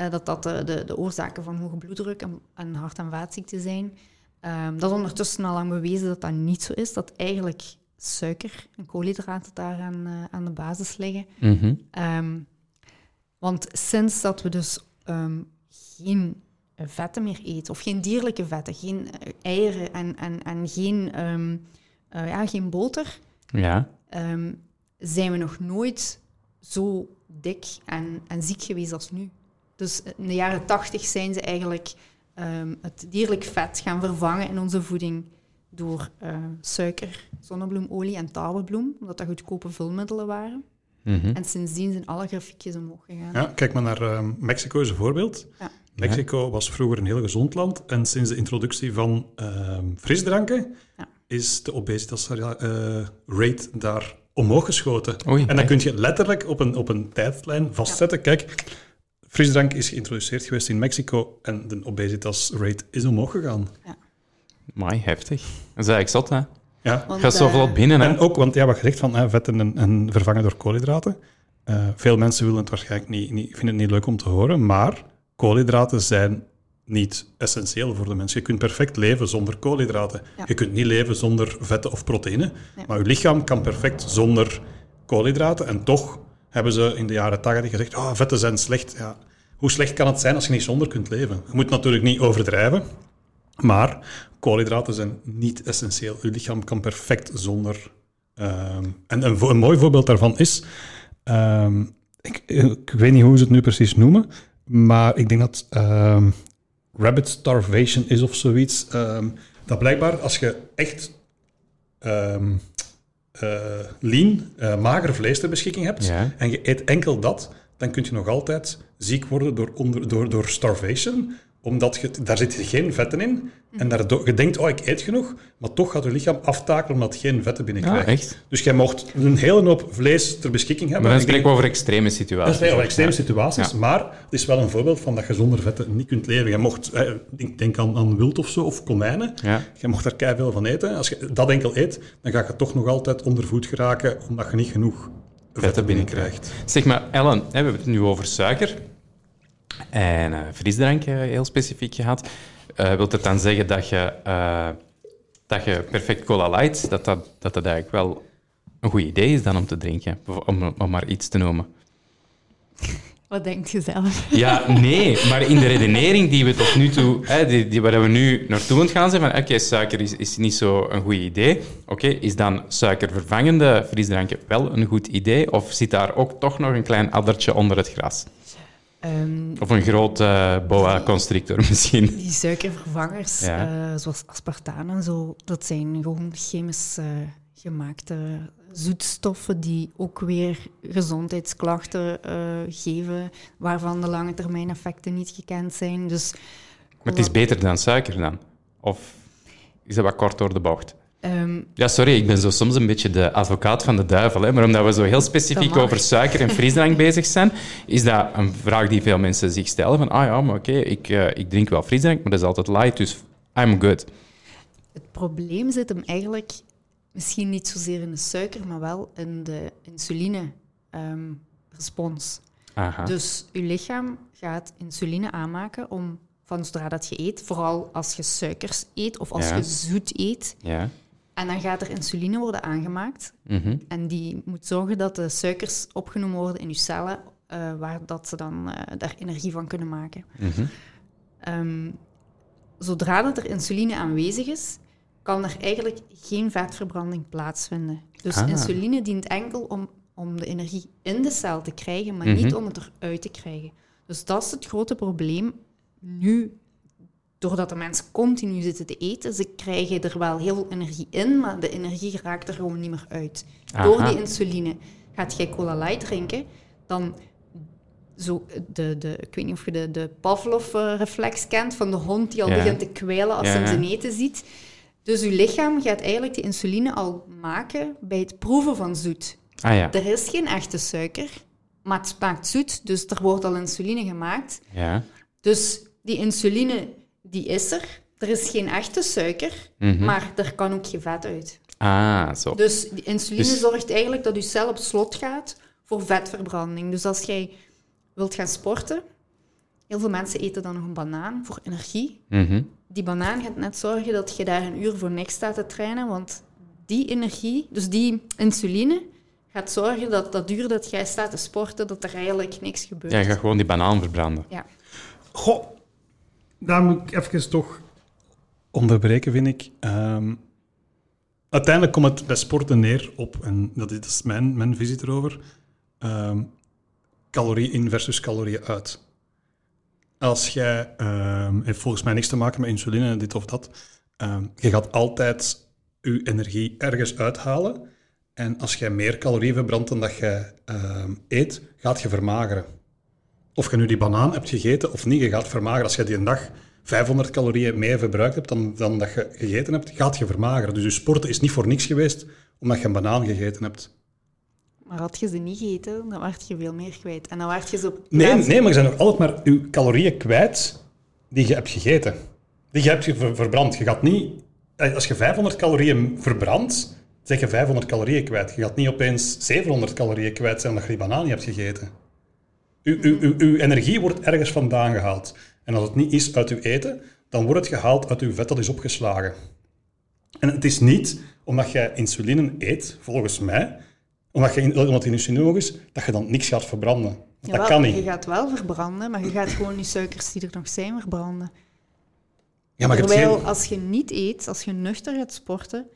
eh, dat dat de, de, de oorzaken van hoge bloeddruk en, en hart- en vaatziekten zijn. Ehm, dat is ondertussen al lang bewezen dat dat niet zo is, dat eigenlijk suiker en koolhydraten daar aan, eh, aan de basis liggen. Mhm. Ehm, want sinds dat we dus ehm, geen vetten meer eten, of geen dierlijke vetten, geen eh, eieren en, en, en geen, ja, geen boter, ja. zijn we nog nooit zo dik en, en ziek geweest als nu. Dus in de jaren tachtig zijn ze eigenlijk ehm, het dierlijk vet gaan vervangen in onze voeding door eh, suiker, zonnebloemolie en tarwebloem, omdat dat goedkope vulmiddelen waren. Mhm. En sindsdien zijn alle grafiekjes omhoog gegaan. Ja, kijk maar naar ehm, Mexico is een voorbeeld. Ja. Mexico was vroeger een heel gezond land en sinds de introductie van ehm, frisdranken Ja. is de obesitas-rate daar omhoog geschoten. Oei, en dan echt? kun je letterlijk op een, op een tijdlijn vastzetten. Kijk, frisdrank is geïntroduceerd geweest in Mexico en de obesitas-rate is omhoog gegaan. Amai, heftig. Dat is eigenlijk zot, hè? Ja. Want, Gaat zo eh, binnen, hè? En ook, want ja, wat je zegt van hè, vetten en, en vervangen door koolhydraten. Eh, veel mensen willen het waarschijnlijk niet, niet, vinden het niet leuk om te horen, maar koolhydraten zijn niet essentieel voor de mens. Je kunt perfect leven zonder koolhydraten. Ja. Je kunt niet leven zonder vetten of proteïne, Ja. maar je lichaam kan perfect zonder koolhydraten. En toch hebben ze in de jaren 80 gezegd, oh, vetten zijn slecht. Ja, hoe slecht kan het zijn als je niet zonder kunt leven? Je moet natuurlijk niet overdrijven, maar koolhydraten zijn niet essentieel. Je lichaam kan perfect zonder. ehm, en een, mooi voorbeeld daarvan is. ehm, ik, ik weet niet hoe ze het nu precies noemen, maar ik denk dat ehm, rabbit starvation is of zoiets. dat blijkbaar als je echt lean, eh, mager vlees ter beschikking hebt Ja. en je eet enkel dat, dan kun je nog altijd ziek worden door, onder, door, door starvation omdat je, daar zitten geen vetten in. En daardoor, je denkt, oh, ik eet genoeg, maar toch gaat je lichaam aftakelen omdat geen vetten Ja, binnenkrijgt. echt. Dus jij mocht een hele hoop vlees ter beschikking hebben. Maar dan spreken we over extreme dat situaties. is wel extreme situaties, Ja. maar het is wel een voorbeeld van dat je zonder vetten niet kunt leven. Je mocht, eh, ik denk aan, aan wild of zo, of konijnen. Ja. Je mocht daar keihard van eten. Als je dat enkel eet, dan ga je toch nog altijd onder voet geraken, omdat je niet genoeg vetten binnenkrijgt. Zeg maar, Ellen, we hebben het nu over suiker en eh, frisdrank eh, heel specifiek gehad. Eh wilt het dan zeggen dat je, dat je perfect cola light, dat dat, dat dat eigenlijk wel een goed idee is dan om te drinken, om, om maar iets te noemen? Wat denkt je zelf? Ja, nee, maar in de redenering die we tot nu toe, hè, die, die, waar we nu naartoe aan gaan zijn, van oké, suiker is, is niet zo een goed idee. Oké, is dan suikervervangende frisdranken wel een goed idee? Of zit daar ook toch nog een klein addertje onder het gras? Ehm, Of een groot eh, boa constrictor misschien? die suikervervangers, Ja. eh, zoals aspartaan en zo, dat zijn gewoon chemisch eh, gemaakte zoetstoffen die ook weer gezondheidsklachten geven, waarvan de lange termijn effecten niet gekend zijn. Dus Maar het is beter dan suiker dan? Of is dat wat kort door de bocht? Ehm, Ja, sorry, ik ben zo soms een beetje de advocaat van de duivel. Hè? Maar omdat we zo heel specifiek over suiker en frisdrank bezig zijn, is dat een vraag die veel mensen zich stellen. Van, ah ja, maar oké, ik, eh, ik drink wel frisdrank, maar dat is altijd light, dus I'm good. het probleem zit hem eigenlijk misschien niet zozeer in de suiker, maar wel in de insuline-respons. Aha. Dus je lichaam gaat insuline aanmaken om van zodra dat je eet, vooral als je suikers eet of als Ja. je zoet eet. Ja. En dan gaat er insuline worden aangemaakt. Mhm. En die moet zorgen dat de suikers opgenomen worden in je cellen, eh, waar dat ze dan eh, daar energie van kunnen maken. Mhm. Ehm, zodra dat er insuline aanwezig is, kan er eigenlijk geen vetverbranding plaatsvinden. Dus Ah. insuline dient enkel om, om de energie in de cel te krijgen, maar Mhm. niet om het eruit te krijgen. Dus dat is het grote probleem nu, doordat de mensen continu zitten te eten, ze krijgen er wel heel veel energie in, maar de energie raakt er gewoon niet meer uit. Door die insuline. Gaat jij cola light drinken, dan zo de, de, ik weet niet of je de, de Pavlov-reflex kent van de hond die al Ja. begint te kwijlen als Ja, hij zijn eten ziet. Dus je lichaam gaat eigenlijk die insuline al maken bij het proeven van zoet. Ah ja. Er is geen echte suiker, maar het smaakt zoet, dus er wordt al insuline gemaakt. ja. Dus die insuline, die is er. Er is geen echte suiker, Mhm. maar er kan ook geen vet uit. Ah, zo. Dus die insuline Dus- zorgt eigenlijk dat je cel op slot gaat voor vetverbranding. Dus als jij wilt gaan sporten, heel veel mensen eten dan nog een banaan voor energie. Mhm. Die banaan gaat net zorgen dat je daar een uur voor niks staat te trainen, want die energie, dus die insuline, gaat zorgen dat dat uur dat jij staat te sporten, dat er eigenlijk niks gebeurt. Ja, je gaat gewoon die banaan verbranden. Ja. Goh, daar moet ik even toch onderbreken, vind ik. Ehm, uiteindelijk komt het bij sporten neer op, en dat is, mijn, mijn visie erover, ehm, calorie in versus calorieën uit. Als jij, ehm, heeft volgens mij niks te maken met insuline, dit of dat, je gaat altijd je energie ergens uithalen. En als jij meer calorieën verbrandt dan dat je eet, gaat je vermageren of je nu die banaan hebt gegeten of niet, je gaat vermageren. Als je die een dag 500 calorieën meer verbruikt hebt dan, dan dat je gegeten hebt, gaat je vermageren. Dus je sporten is niet voor niks geweest omdat je een banaan gegeten hebt. Maar had je ze niet gegeten, dan werd je veel meer kwijt. En dan werd je zo... op Nee, nee maar je bent nog altijd maar je calorieën kwijt die je hebt gegeten. Die je hebt verbrand. Je gaat niet... eh, Als je 500 calorieën verbrandt, zeg je 500 calorieën kwijt. Je gaat niet opeens 700 calorieën kwijt zijn omdat je die banaan niet hebt gegeten. Uw, uw, uw, uw energie wordt ergens vandaan gehaald. En als het niet is uit uw eten, dan wordt het gehaald uit uw vet dat is opgeslagen. En het is niet omdat je insuline eet, volgens mij, omdat, je, omdat het insuline is, dat je dan niks gaat verbranden. Dat kan niet. Je gaat wel verbranden, maar je gaat gewoon die suikers die er nog zijn verbranden. Ja, maar Terwijl geen- als je niet eet, als je nuchter gaat sporten,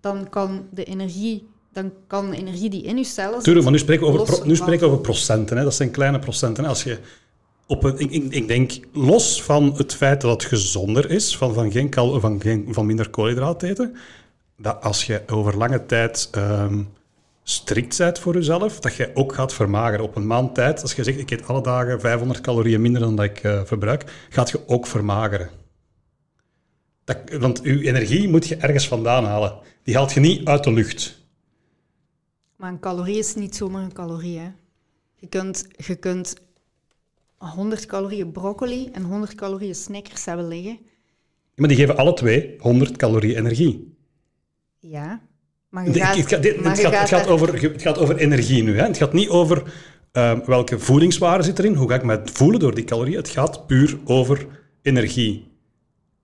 dan kan de energie, dan kan de energie die in je cellen. Tuurlijk, maar nu spreken we over, pro- nu spreken we over procenten. Hè. Dat zijn kleine procenten. Hè. Als je op een, ik, ik, denk, los van het feit dat het gezonder is, van, van, geen cal, van, geen, van minder koolhydraten eten, dat als je over lange tijd ehm, strikt bent voor jezelf, dat je ook gaat vermageren. Op een maand tijd, als je zegt, ik eet alle dagen 500 calorieën minder dan dat ik eh, verbruik, gaat je ook vermageren. Dat, want je energie moet je ergens vandaan halen. Die haalt je niet uit de lucht. Maar een calorie is niet zomaar een calorie. Hè. Je, kunt, je kunt 100 calorieën broccoli en 100 calorieën Snickers hebben liggen. Maar die geven alle twee 100 calorieën energie. Ja, maar je Nee, gaat... het, gaat, over, het gaat over energie nu. Hè? Het gaat niet over ehm, welke voedingswaarde zit erin, hoe ga ik me voelen door die calorieën. Het gaat puur over energie.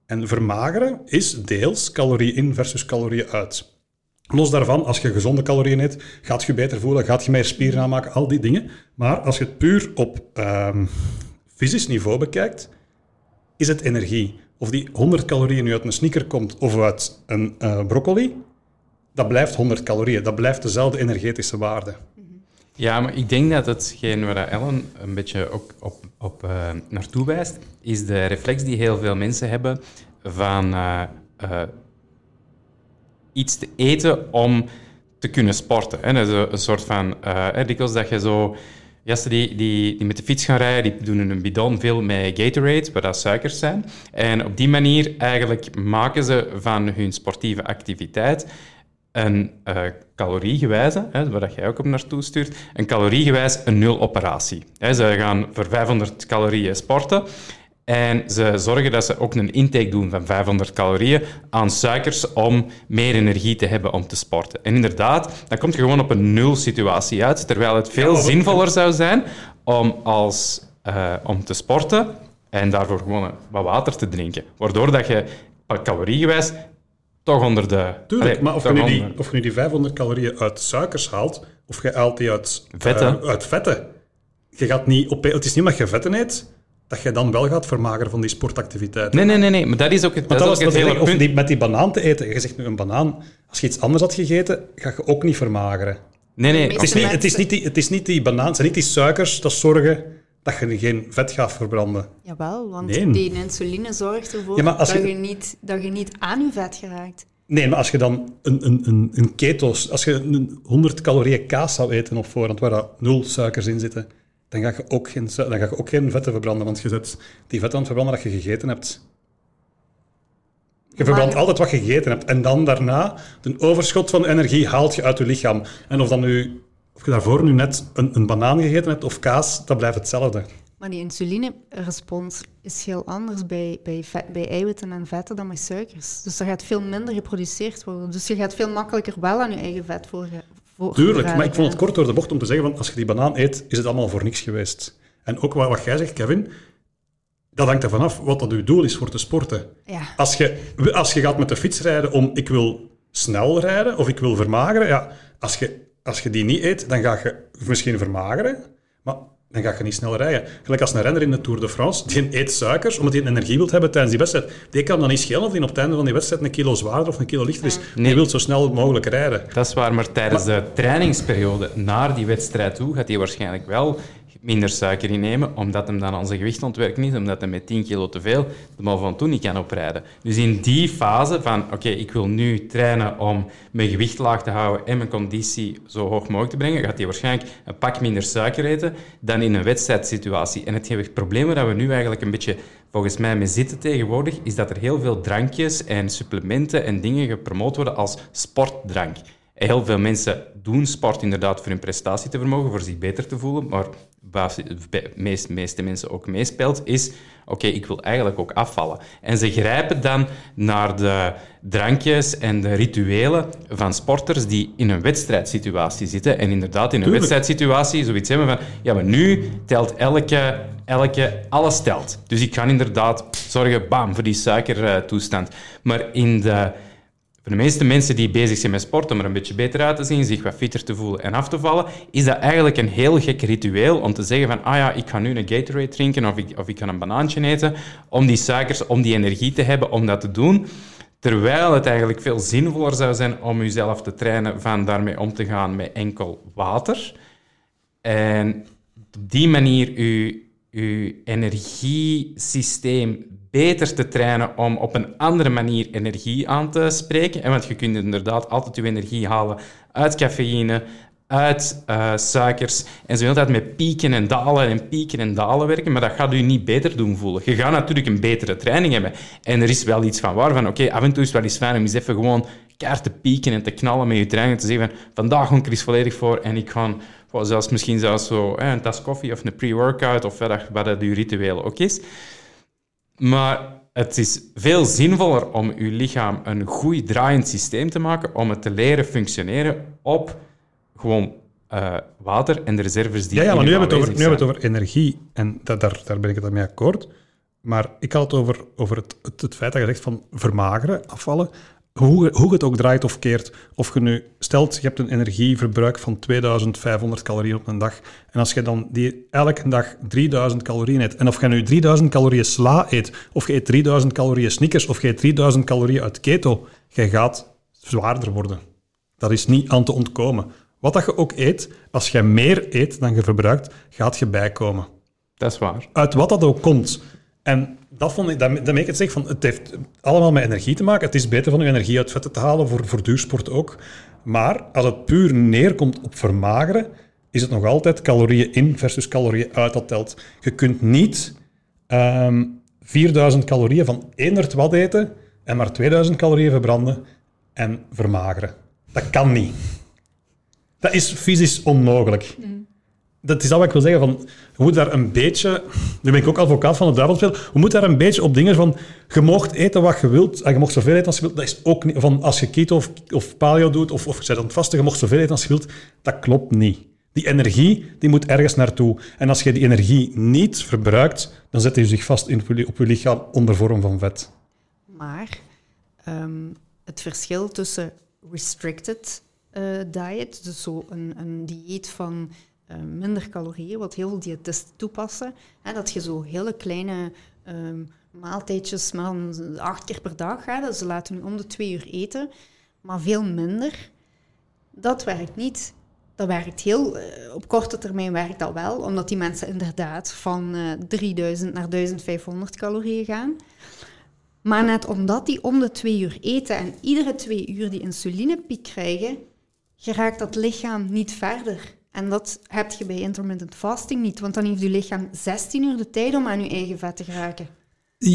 En vermageren is deels calorie in versus calorieën uit. Los daarvan, als je gezonde calorieën eet, gaat je beter voelen, gaat je meer spieren aanmaken, al die dingen. Maar als je het puur op ehm, fysisch niveau bekijkt, is het energie. Of die 100 calorieën nu uit een sneaker komt of uit een eh, broccoli, dat blijft 100 calorieën. Dat blijft dezelfde energetische waarde. Ja, maar ik denk dat hetgeen waar Ellen een beetje ook op, op eh, naartoe wijst, is de reflex die heel veel mensen hebben van eh, iets te eten om te kunnen sporten. Hè. Dat is een, soort van... eh dikwijls dat je zo... Gasten die, die, die met de fiets gaan rijden, die doen in een bidon veel met Gatorade, waar dat suikers zijn. En op die manier eigenlijk maken ze van hun sportieve activiteit een uh, caloriegewijze, hè, waar dat jij ook op naartoe stuurt, een caloriegewijs een nul operatie. Ze gaan voor 500 calorieën sporten en ze zorgen dat ze ook een intake doen van 500 calorieën aan suikers om meer energie te hebben om te sporten. En inderdaad, dan komt je gewoon op een nul situatie uit, terwijl het veel Ja, zinvoller zou zijn om, als, uh, om te sporten en daarvoor gewoon wat water te drinken. Waardoor dat je caloriegewijs toch onder de... Tuurlijk, Allee, maar of je, nu die, of je nu die 500 calorieën uit suikers haalt, of je haalt die uit Vetten. eh, uit vetten. Je gaat niet op, het is niet omdat je vetten eet, dat je dan wel gaat vermageren van die sportactiviteit. Nee, nee, nee, nee, maar dat is ook het, dat dat ook is het dat hele of punt. die, met die banaan te eten. Je zegt nu een banaan, als je iets anders had gegeten, ga je ook niet vermageren. Nee, nee, Het is niet, het is niet, die, het is niet die banaan, het zijn niet die suikers dat zorgen dat je geen vet gaat verbranden. Jawel, want Nee. die insuline zorgt ervoor Ja, maar als dat, je- je... niet, dat je niet aan je vet geraakt. Nee, maar als je dan een, een, een, een keto's, als je een 100 calorieën kaas zou eten op voorhand, waar dat nul suikers in zitten, dan ga je ook geen, dan ga je ook geen vetten verbranden, want je zet die vetten aan het verbranden dat je gegeten hebt. Je verbrandt Maar- altijd wat je gegeten hebt. En dan daarna, de overschot van energie haalt je uit je lichaam. En of, dan nu, of je daarvoor nu net een, een banaan gegeten hebt of kaas, dat blijft hetzelfde. Maar die insulinerespons is heel anders bij, bij, vet, bij eiwitten en vetten dan bij suikers. Dus er gaat veel minder geproduceerd worden. Dus je gaat veel makkelijker wel aan je eigen vet voor, voor Tuurlijk, maar ik vond het kort door de bocht om te zeggen van als je die banaan eet, is het allemaal voor niks geweest. En ook wat, wat jij zegt, Kevin, dat hangt ervan af wat dat uw doel is voor te sporten. Ja, Als je, als je gaat met de fiets rijden om ik wil snel rijden of ik wil vermageren, ja, als je, als je die niet eet, dan ga je misschien vermageren, maar dan ga je niet snel rijden. Gelijk als een renner in de Tour de France, die eet suikers omdat hij energie wil hebben tijdens die wedstrijd. Die kan dan niet schelen of die op het einde van die wedstrijd een kilo zwaarder of een kilo lichter is. Die wil zo snel mogelijk rijden. Dat is waar, maar tijdens de trainingsperiode naar die wedstrijd toe gaat hij waarschijnlijk wel minder suiker innemen, omdat hem dan zijn gewicht ontwerken is, omdat hij met 10 kilo te veel de Mont Ventoux niet kan oprijden. Dus in die fase van, oké, ik wil nu trainen om mijn gewicht laag te houden en mijn conditie zo hoog mogelijk te brengen, gaat hij waarschijnlijk een pak minder suiker eten dan in een wedstrijdsituatie. En het probleem waar we nu eigenlijk een beetje volgens mij mee zitten tegenwoordig, is dat er heel veel drankjes en supplementen en dingen gepromoot worden als sportdrank. Heel veel mensen doen sport inderdaad voor hun prestatie te vermogen, voor zich beter te voelen, maar wat de meest, meeste mensen ook meespeelt, is oké, ik wil eigenlijk ook afvallen. En ze grijpen dan naar de drankjes en de rituelen van sporters die in een wedstrijdsituatie zitten. En inderdaad, in een Tuurlijk. wedstrijdsituatie zoiets hebben van, ja, maar nu telt elke, elke, alles telt. Dus ik ga inderdaad zorgen, bam, voor die suikertoestand. Maar in de voor de meeste mensen die bezig zijn met sport, om er een beetje beter uit te zien, zich wat fitter te voelen en af te vallen, is dat eigenlijk een heel gek ritueel om te zeggen van, ah ja, ik ga nu een Gatorade drinken of ik, of ik ga een banaantje eten, om die suikers, om die energie te hebben om dat te doen. Terwijl het eigenlijk veel zinvoller zou zijn om jezelf te trainen van daarmee om te gaan met enkel water. En op die manier uw, uw energiesysteem beter te trainen om op een andere manier energie aan te spreken. En want je kunt inderdaad altijd je energie halen uit cafeïne, uit eh, suikers. En de hele tijd met pieken en dalen en pieken en dalen werken, maar dat gaat u niet beter doen voelen. Je gaat natuurlijk een betere training hebben. En er is wel iets van waar, van oké, af en toe is het wel eens fijn om eens even gewoon keihard te pieken en te knallen met je training. En te zeggen van, vandaag ga ik er eens volledig voor en ik ga zelfs misschien zelfs zo eh, een tas koffie of een pre-workout of wat, dat- wat dat uw ritueel ook is. Maar het is veel zinvoller om uw lichaam een goed draaiend systeem te maken, om het te leren functioneren op gewoon eh, water en de reserves die Ja, ja maar nu hebben we het over, nu hebben we het over energie. En dat, daar, daar ben ik het mee akkoord. Maar ik had het over, over het, het, het feit dat je zegt van vermageren, afvallen. Hoe, hoe het ook draait of keert. Of je nu stelt, je hebt een energieverbruik van 2500 calorieën op een dag. En als je dan die elke dag 3000 calorieën eet. En of je nu 3000 calorieën sla eet. Of je eet 3000 calorieën snickers. Of je eet 3000 calorieën uit keto. Je gaat zwaarder worden. Dat is niet aan te ontkomen. Wat dat je ook eet, als je meer eet dan je verbruikt, gaat je bijkomen. Dat is waar. Uit wat dat ook komt. En dat vond ik, het zeg, van, het heeft allemaal met energie te maken. Het is beter van je energie uit vetten te halen, voor, voor duursport ook. Maar als het puur neerkomt op vermageren, is het nog altijd calorieën in versus calorieën uit dat telt. Je kunt niet ehm 4000 calorieën van 100 wat eten en maar 2000 calorieën verbranden en vermageren. Dat kan niet. Dat is fysisch onmogelijk. Dat is dat wat ik wil zeggen. Van, je moet daar een beetje... Nu ben ik ook advocaat van het duivelspel. Je moet daar een beetje op dingen van... Je mag eten wat je wilt. En je mag zoveel eten als je wilt. Dat is ook niet... Van als je keto of, of paleo doet, of, of je bent vasten, je mag zoveel eten als je wilt. Dat klopt niet. Die energie, die moet ergens naartoe. En als je die energie niet verbruikt, dan zet je zich vast in, op je- lichaam onder vorm van vet. Maar ehm, het verschil tussen restricted eh, diet, dus zo een, een dieet van minder calorieën, wat heel veel diëtisten toepassen, dat je zo hele kleine ehm, maaltijdjes, maar acht keer per dag, hè, dat ze laten nu om de twee uur eten, maar veel minder, dat werkt niet. dat werkt heel... eh, op korte termijn werkt dat wel, omdat die mensen inderdaad van eh 3000 naar 1500 calorieën gaan. Maar net omdat die om de twee uur eten en iedere twee uur die insulinepiek krijgen, geraakt dat lichaam niet verder. En dat heb je bij intermittent fasting niet, want dan heeft je lichaam 16 uur de tijd om aan je eigen vet te geraken.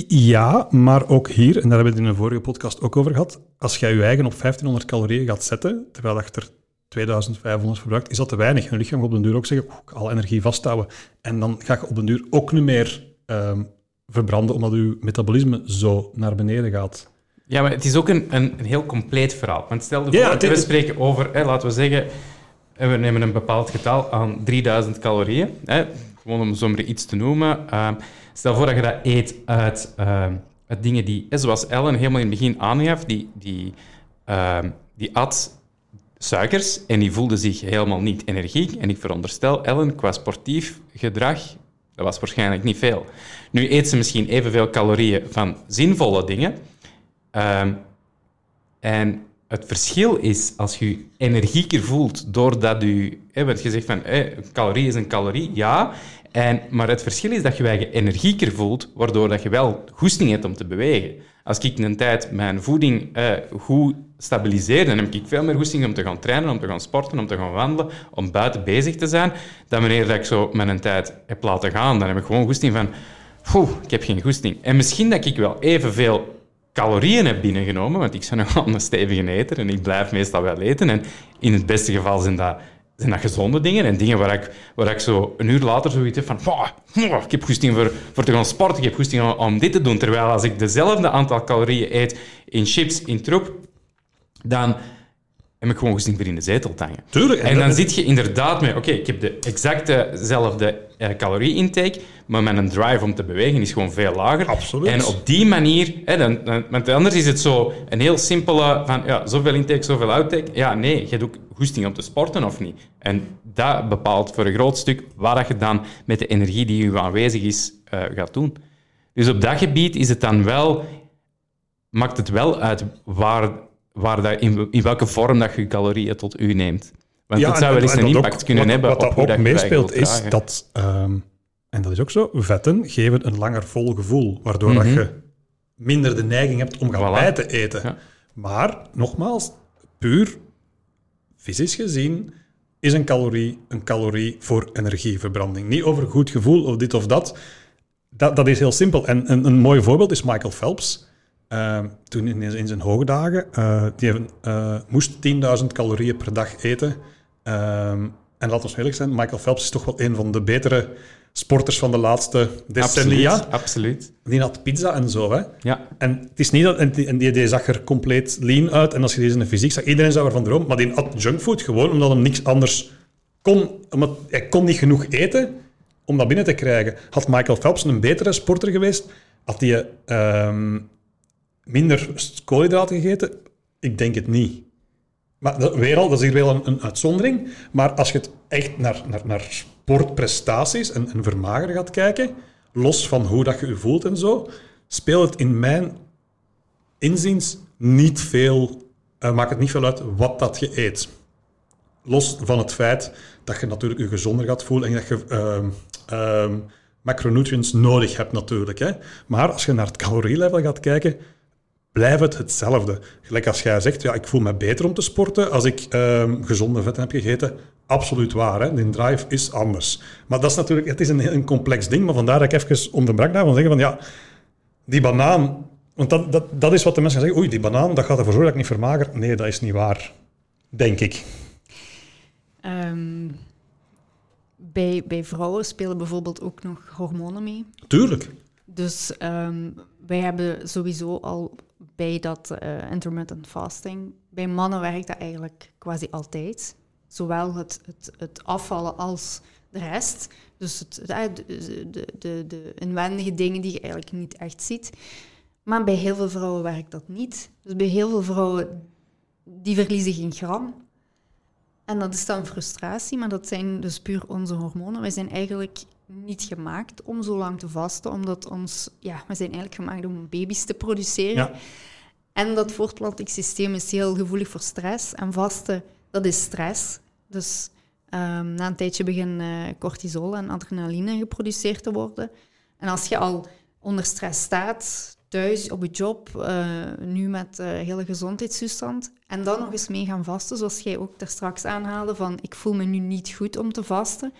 Ja, maar ook hier, en daar hebben we het in een vorige podcast ook over gehad, als jij je eigen op 1500 calorieën gaat zetten, terwijl dat je er 2500 verbruikt, is dat te weinig. En je lichaam gaat op den duur ook zeggen, "Oeh, ik ga al energie vasthouden. En dan ga je op den duur ook niet meer ehm, verbranden, omdat je metabolisme zo naar beneden gaat. Ja, maar het is ook een, een, een heel compleet verhaal. Want stel je Ja, voor, het- we spreken over, hè, laten we zeggen, we nemen een bepaald getal aan 3000 calorieën. Hè, gewoon om zomaar iets te noemen. Ehm, stel voor dat je dat eet uit, ehm, dingen die, zoals Ellen helemaal in het begin aangaf, die, die, ehm, die at suikers en die voelde zich helemaal niet energiek. En ik veronderstel, Ellen, qua sportief gedrag, dat was waarschijnlijk niet veel. Nu eet ze misschien evenveel calorieën van zinvolle dingen. En het verschil is, als je je energieker voelt doordat je... Hè, want je zegt van, calorie is een calorie, ja. En, maar het verschil is dat je je energieker voelt, waardoor dat je wel goesting hebt om te bewegen. Als ik een tijd mijn voeding eh, goed stabiliseer, dan heb ik veel meer goesting om te gaan trainen, om te gaan sporten, om te gaan wandelen, om buiten bezig te zijn, dan wanneer ik zo mijn tijd heb laten gaan. Dan heb ik gewoon goesting van, "Oeh, ik heb geen goesting. En misschien dat ik wel evenveel calorieën heb binnengenomen, want ik ben nogal een stevige eter en ik blijf meestal wel eten. En in het beste geval zijn dat, zijn dat gezonde dingen en dingen waar ik, waar ik zo een uur later zoiets heb van "Wauw, wauw, ik heb goesting voor, voor te gaan sporten, ik heb goesting om, om dit te doen. Terwijl als ik dezelfde aantal calorieën eet in chips, in troep, dan heb ik gewoon goesting voor in de zetel te hangen. Tuurlijk. En dan zit je inderdaad met, oké, ik heb de exactezelfde calorie-intake, maar mijn drive om te bewegen is gewoon veel lager. Absoluut. En op die manier, hè, dan, dan, want anders is het zo een heel simpele van, ja, zoveel intake, zoveel outtake. Ja, nee, je hebt ook goesting om te sporten of niet. En dat bepaalt voor een groot stuk wat je dan met de energie die je aanwezig is, eh, gaat doen. Dus op dat gebied is het dan wel, maakt het wel uit waar, waar dat, in, in welke vorm dat je calorieën tot u neemt. Want Ja, het zou en- wel eens en een dat impact ook- kunnen wat, hebben Wat dat ook dat meespeelt is dragen. dat, ehm, en dat is ook zo, vetten geven een langer vol gevoel, waardoor dat Mhm. je minder de neiging hebt om gaan Voilà. bij te eten. Ja. Maar, nogmaals, puur fysisch gezien is een calorie een calorie voor energieverbranding. Niet over goed gevoel of dit of dat. Dat, dat is heel simpel. En een, een mooi voorbeeld is Michael Phelps. Ehm, toen in, in zijn hoge dagen, eh, die heeft, eh, moest 10.000 calorieën per dag eten. Ehm, en laten we eerlijk zijn, Michael Phelps is toch wel een van de betere sporters van de laatste decennia. Absoluut, absoluut. Die had pizza en zo. Hè? Ja, En het is niet dat, en die, en die, die zag er compleet lean uit. En als je deze in de fysiek zag, iedereen zou ervan dromen. Maar die at junkfood gewoon omdat hem niks anders kon. Omdat hij kon niet genoeg eten om dat binnen te krijgen. Had Michael Phelps een betere sporter geweest, had hij ehm, minder koolhydraten gegeten? Ik denk het niet. Maar dat, dat is hier wel een, een uitzondering. Maar als je het echt naar, naar, naar sportprestaties en, en vermageren gaat kijken, los van hoe dat je je voelt en zo, speelt het in mijn inziens niet veel, eh, maakt het niet veel uit wat dat je eet. Los van het feit dat je natuurlijk je gezonder gaat voelen en dat je ehm, ehm, macronutrients nodig hebt natuurlijk. Hè. Maar als je naar het calorielevel gaat kijken, blijft het hetzelfde. Gelijk als jij zegt, ja, ik voel me beter om te sporten als ik ehm, gezonde vetten heb gegeten. Absoluut waar, hè? die drive is anders. Maar dat is natuurlijk, het is een, een complex ding, maar vandaar dat ik even onderbrak daarvan zeggen van, ja, die banaan, want dat, dat, dat is wat de mensen zeggen, oei, die banaan, dat gaat ervoor zorgen dat ik niet vermager. Nee, dat is niet waar, denk ik. Ehm, bij, bij vrouwen spelen bijvoorbeeld ook nog hormonen mee. Tuurlijk. Dus ehm, wij hebben sowieso al dat eh, intermittent fasting, bij mannen werkt dat eigenlijk quasi altijd. Zowel het, het, het afvallen als de rest. Dus het, eh, de, de, de, de inwendige dingen die je eigenlijk niet echt ziet. Maar bij heel veel vrouwen werkt dat niet. Dus bij heel veel vrouwen, die verliezen geen gram. En dat is dan frustratie, maar dat zijn dus puur onze hormonen. Wij zijn eigenlijk niet gemaakt om zo lang te vasten, omdat ons, ja, we zijn eigenlijk gemaakt om baby's te produceren. Ja. En dat voortplantingssysteem is heel gevoelig voor stress. En vasten, dat is stress. Dus Ehm, na een tijdje beginnen cortisol en adrenaline geproduceerd te worden. En als je al onder stress staat, thuis, op je job, uh, nu met uh, hele gezondheidstoestand, en dan nog eens mee gaan vasten, zoals jij ook daar straks aanhaalde, van ik voel me nu niet goed om te vasten,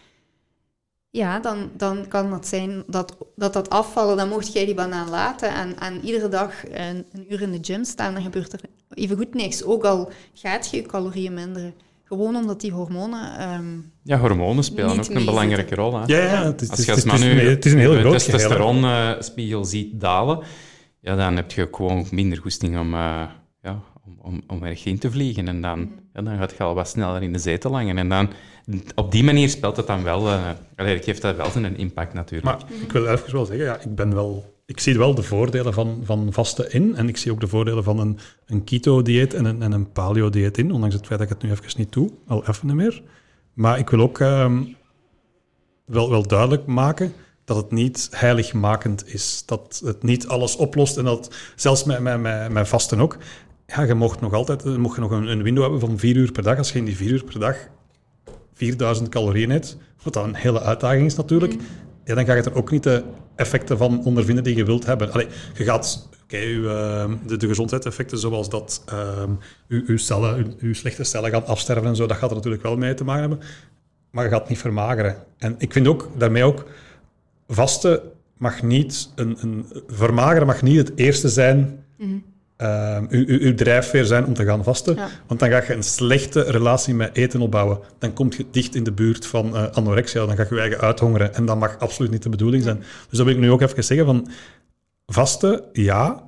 ja, dan, dan kan het zijn dat, dat dat afvallen, dan mocht jij die banaan laten en, en iedere dag een, een uur in de gym staan, dan gebeurt er even goed niks. Ook al gaat je je calorieën minderen. Gewoon omdat die hormonen. Um, ja, hormonen spelen ook een belangrijke rol. Hè? Ja, ja, het is, Als je het, is, nu het is een heel je groot testosteronspiegel ziet dalen, ja, dan heb je gewoon minder goesting om, uh, ja, om, om, om erg in te vliegen. En dan, ja, dan gaat je al wat sneller in de zee te langen. En dan, op die manier speelt het dan wel... Uh, allee, geeft dat wel een impact natuurlijk. Maar ik wil even wel zeggen, ja, ik ben wel ik zie wel de voordelen van, van vasten in. En ik zie ook de voordelen van een, een keto-dieet en een, en een paleo-dieet in. Ondanks het feit dat ik het nu even niet doe. Al even meer. Maar ik wil ook um, wel, wel duidelijk maken dat het niet heiligmakend is. Dat het niet alles oplost. En dat zelfs met, met, met vasten ook. Ja, je mocht nog altijd mocht je nog een, een window hebben van vier uur per dag. Als je in die vier uur per dag 4000 calorieën eet, wat dan een hele uitdaging is natuurlijk, ja, dan ga je er ook niet de effecten van ondervinden die je wilt hebben. Allee, je gaat okay, uw, uh, de, de gezondheidseffecten zoals dat uh, uw, uw, cellen, uw, uw, slechte cellen gaan afsterven en zo, dat gaat er natuurlijk wel mee te maken hebben. Maar je gaat niet vermageren. En ik vind ook, daarmee ook, vasten mag niet, een, een vermageren mag niet het eerste zijn mm uh, uw, uw, uw, drijfveer zijn om te gaan vasten. Ja. Want dan ga je een slechte relatie met eten opbouwen. Dan kom je dicht in de buurt van uh, anorexia. Dan ga je je eigen uithongeren. En dat mag absoluut niet de bedoeling zijn. Dus dat wil ik nu ook even zeggen van... Vasten, ja,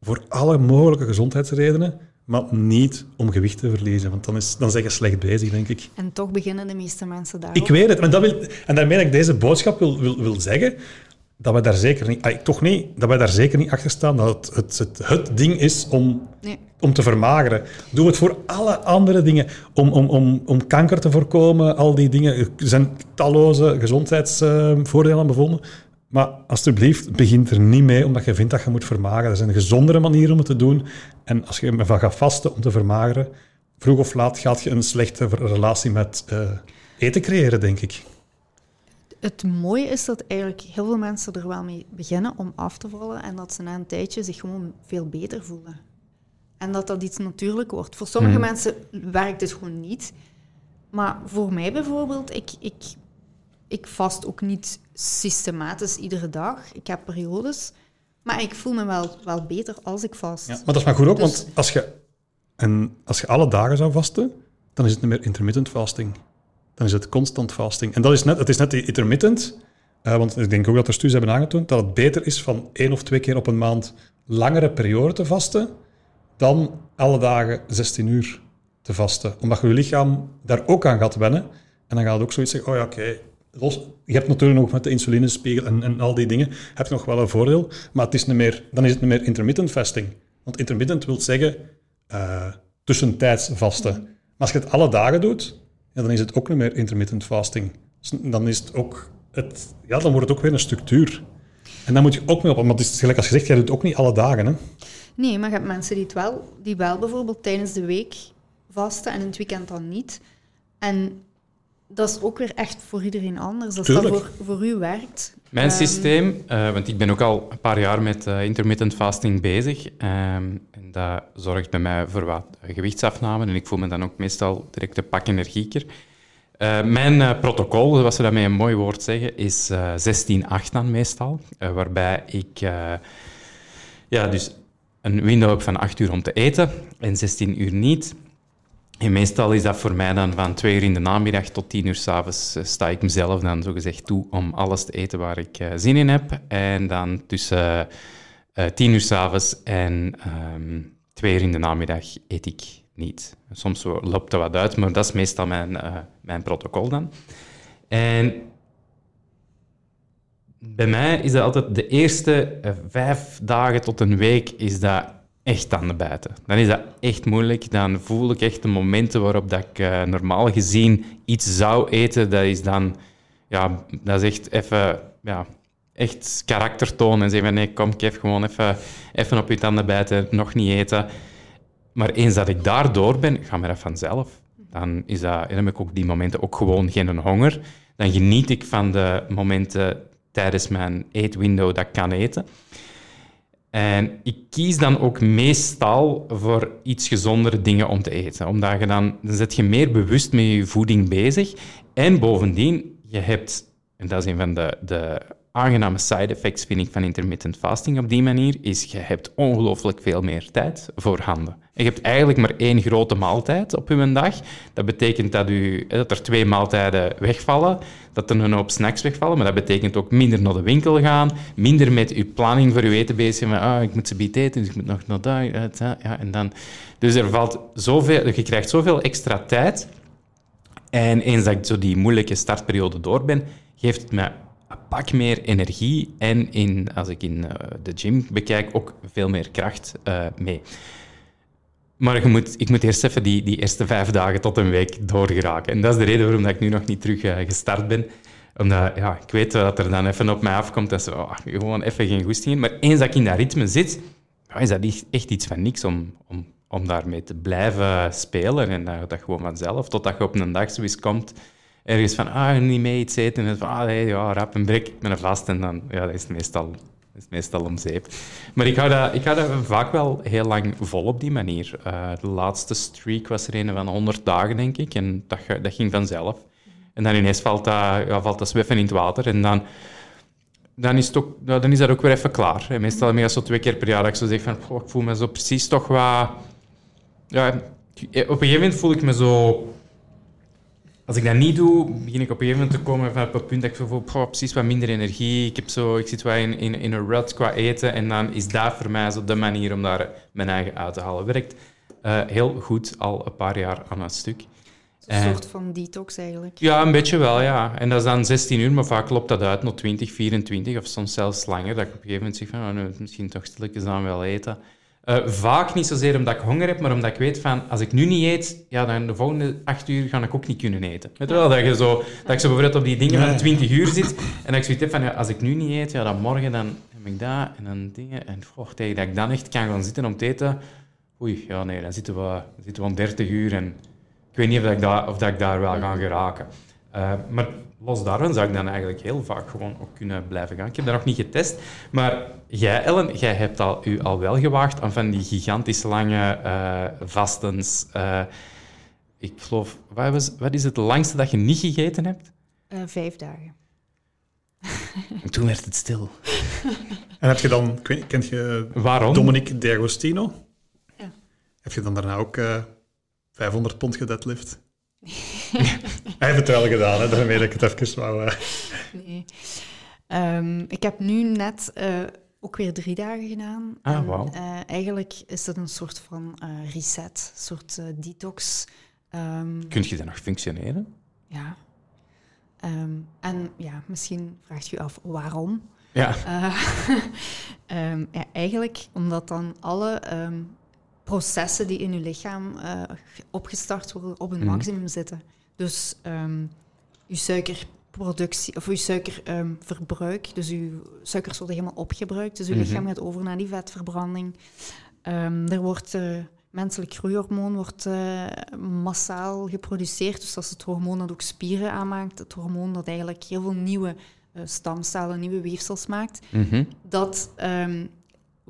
voor alle mogelijke gezondheidsredenen. Maar niet om gewicht te verliezen, want dan, is, dan zijn je slecht bezig, denk ik. En toch beginnen de meeste mensen daar. Ik weet het, maar dat wil, en daarmee dat ik deze boodschap wil, wil, wil zeggen dat wij daar zeker niet, ay, toch niet, dat wij daar zeker niet achter staan dat het het, het, het ding is om, nee. om te vermageren. Doe het voor alle andere dingen. Om, om, om, om kanker te voorkomen, al die dingen. Er zijn talloze gezondheidsvoordelen bevonden. Maar alsjeblieft, begin er niet mee omdat je vindt dat je moet vermageren. Er zijn gezondere manieren om het te doen. En als je ervan gaat vasten om te vermageren, vroeg of laat gaat je een slechte relatie met uh, eten creëren, denk ik het mooie is dat eigenlijk heel veel mensen er wel mee beginnen om af te vallen en dat ze na een tijdje zich gewoon veel beter voelen. En dat dat iets natuurlijk wordt. Voor sommige mm. mensen werkt het gewoon niet. Maar voor mij bijvoorbeeld, ik, ik, ik vast ook niet systematisch iedere dag. Ik heb periodes. Maar ik voel me wel, wel beter als ik vast. Ja, maar dat is maar goed ook, dus, want als je, en als je alle dagen zou vasten, dan is het niet meer intermittent fasting dan is het constant fasting. En dat is net, het is net intermittent, uh, want ik denk ook dat er studies hebben aangetoond dat het beter is van één of twee keer op een maand langere periode te vasten dan alle dagen 16 uur te vasten. Omdat je lichaam daar ook aan gaat wennen. En dan gaat het ook zoiets zeggen, oh ja, oké, je hebt natuurlijk nog met de insulinespiegel en, en al die dingen, heb je nog wel een voordeel, maar het is niet meer, dan is het niet meer intermittent fasting. Want intermittent wil zeggen uh, tussentijds vasten. Maar als je het alle dagen doet, ja, dan is het ook niet meer intermittent fasting. Dan is het ook het, ja, dan wordt het ook weer een structuur. En dan moet je ook mee op, want het is gelijk als gezegd, jij doet het ook niet alle dagen. Hè? Nee, maar je hebt mensen die het wel, die wel bijvoorbeeld tijdens de week vasten en in het weekend dan niet. En dat is ook weer echt voor iedereen anders. Als Tuurlijk. dat voor, voor u werkt. Mijn um, systeem, uh, want ik ben ook al een paar jaar met uh, intermittent fasting bezig. Um, en dat zorgt bij mij voor wat gewichtsafname. En ik voel me dan ook meestal direct een pak energieker. Uh, mijn protocol, zoals ze dat met een mooi woord zeggen, is 16-8 dan meestal. waarbij ik ja, dus een window heb van 8 uur om te eten en 16 uur niet. En meestal is dat voor mij dan van twee uur in de namiddag tot tien uur s'avonds uh, sta ik mezelf dan zogezegd toe om alles te eten waar ik uh, zin in heb. En dan tussen uh, tien uur s'avonds en um, twee uur in de namiddag eet ik niet. Soms loopt dat wat uit, maar dat is meestal mijn, mijn protocol dan. En bij mij is dat altijd de eerste vijf dagen tot een week is dat echt aan de buiten. Dan is dat echt moeilijk. Dan voel ik echt de momenten waarop dat ik uh, normaal gezien iets zou eten. Dat is dan, ja, dat is echt even, ja, echt karaktertoon. En zeggen van nee, kom, Kev, gewoon even, even op je tanden bijten, nog niet eten. Maar eens dat ik daar door ben, gaat me dat vanzelf. dan, is dat, dan heb ik ook die momenten ook gewoon geen honger. Dan geniet ik van de momenten tijdens mijn eetwindow dat ik kan eten. En ik kies dan ook meestal voor iets gezondere dingen om te eten. Omdat je dan, dan zit je meer bewust met je voeding bezig. En bovendien, je hebt, en dat is een van de, de aangename side effects, vind ik, van intermittent fasting op die manier, is je hebt ongelooflijk veel meer tijd voor handen. Je hebt eigenlijk maar één grote maaltijd op je dag. Dat betekent dat, u, dat er twee maaltijden wegvallen, dat er een hoop snacks wegvallen, maar dat betekent ook minder naar de winkel gaan, minder met uw planning voor uw eten bezig zijn, ah, ik moet ze biet eten, dus ik moet nog naar daar, ja, en dan... Dus er valt zoveel, je krijgt zoveel extra tijd. En eens dat ik zo die moeilijke startperiode door ben, geeft het me een pak meer energie en in, als ik in eh, de gym bekijk, ook veel meer kracht uh, mee. Maar je moet, ik moet eerst even die, die eerste vijf dagen tot een week doorgeraken. En dat is de reden waarom dat ik nu nog niet terug uh, gestart ben. Omdat ja, ik weet dat er dan even op mij afkomt dat ze oh, gewoon even geen goesting in. Maar eens dat ik in dat ritme zit, is dat echt iets van niks om, om, om daarmee te blijven spelen. En dat, dat gewoon vanzelf, totdat je op een dag zoiets komt ergens van, ah, niet mee iets eten. En van, ah, nee, ja, rap een brik, ik ben er vast. En dan, ja, dat is meestal, is meestal om zeep. Maar ik hou, dat, ik hou dat vaak wel heel lang vol op die manier. Uh, de laatste streak was er een van 100 dagen, denk ik. En dat, dat ging vanzelf. En dan ineens valt dat, ja, valt dat zweffen in het water. En dan, dan, is, het ook, dan is dat ook weer even klaar. En meestal heb ik zo twee keer per jaar dat ik zo zeg van, ik voel me zo precies toch wat... Ja, op een gegeven moment voel ik me zo als ik dat niet doe, begin ik op een gegeven moment te komen van op het punt dat ik zo voel, precies wat minder energie. Ik, heb zo, ik zit wel in, in, in een rut qua eten. En dan is dat voor mij zo de manier om daar mijn eigen uit te halen. Werkt uh, heel goed al een paar jaar aan het stuk. Een soort van detox eigenlijk. Ja, een beetje wel, ja. En dat is dan 16 uur, maar vaak loopt dat uit naar 20, 24 of soms zelfs langer. Dat ik op een gegeven moment zeg van, oh, misschien toch stilletjes dan wel eten. Uh, vaak niet zozeer omdat ik honger heb, maar omdat ik weet van als ik nu niet eet, ja, dan de volgende acht uur ga ik ook niet kunnen eten. Weet je wel? Dat, je zo, dat ik zo bijvoorbeeld op die dingen van 20 uur zit en dat ik zoiets heb van ja, als ik nu niet eet, ja, dan morgen dan heb ik dat en dan dingen. En oh, tegen dat ik dan echt kan gaan zitten om te eten, oei, ja nee, dan zitten we, zitten we om 30 uur en ik weet niet of, dat ik, daar, of dat ik daar wel ga geraken. Uh, maar los daarvan zou ik dan eigenlijk heel vaak gewoon ook kunnen blijven gaan. Ik heb dat nog niet getest, maar jij, Ellen, jij hebt al, u al wel gewaagd aan van die gigantisch lange uh, vastens. Uh, ik geloof, wat, was, wat is het langste dat je niet gegeten hebt? Uh, vijf dagen. En toen werd het stil. En heb je dan, kent je Waarom? Dominique D'Agostino? Ja. Heb je dan daarna ook 500 pond gedeadlift? Hij heeft het wel gedaan, hè? daarmee dat ik het even wou... Uh... Nee. Um, ik heb nu net uh, ook weer drie dagen gedaan. Ah, wow. Uh, eigenlijk is het een soort van reset, een soort detox. Um, Kunt je dan nog functioneren? Ja. Um, en ja, misschien vraagt je af waarom. Ja. ja eigenlijk omdat dan alle processen die in je lichaam uh, opgestart worden op een mhm. maximum zitten. Dus um, je suikerproductie of je suikerverbruik, um, dus je suikers worden helemaal opgebruikt, dus je mhm. lichaam gaat over naar die vetverbranding. Um, er wordt uh, menselijk groeihormoon wordt uh, massaal geproduceerd, dus dat is het hormoon dat ook spieren aanmaakt, het hormoon dat eigenlijk heel veel nieuwe stamcellen, nieuwe weefsels maakt. Mm Dat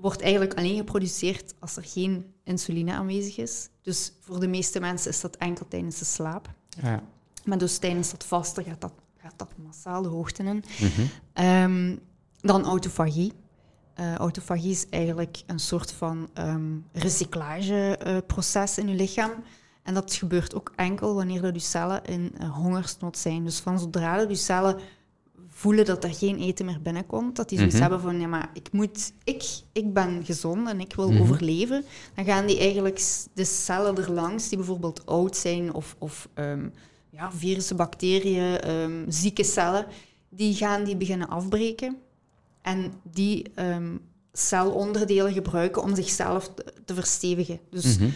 wordt eigenlijk alleen geproduceerd als er geen insuline aanwezig is. Dus voor de meeste mensen is dat enkel tijdens de slaap. Ja. Maar dus tijdens dat vasten gaat dat, gaat dat massaal de hoogte in. Mm um, dan autofagie. Uh, autofagie is eigenlijk een soort van um, recyclageproces uh, in je lichaam. En dat gebeurt ook enkel wanneer dat je cellen in uh, hongersnood zijn. Dus van zodra dat je cellen voelen dat er geen eten meer binnenkomt. Dat die zoiets mm hebben van, ja, maar ik, moet, ik, ik ben gezond en ik wil mhm. overleven. Dan gaan die eigenlijk de cellen er langs, die bijvoorbeeld oud zijn of, of um, ja, virussen, bacteriën, um, zieke cellen, die gaan die beginnen afbreken. En die um, celonderdelen gebruiken om zichzelf te, te verstevigen. Dus mm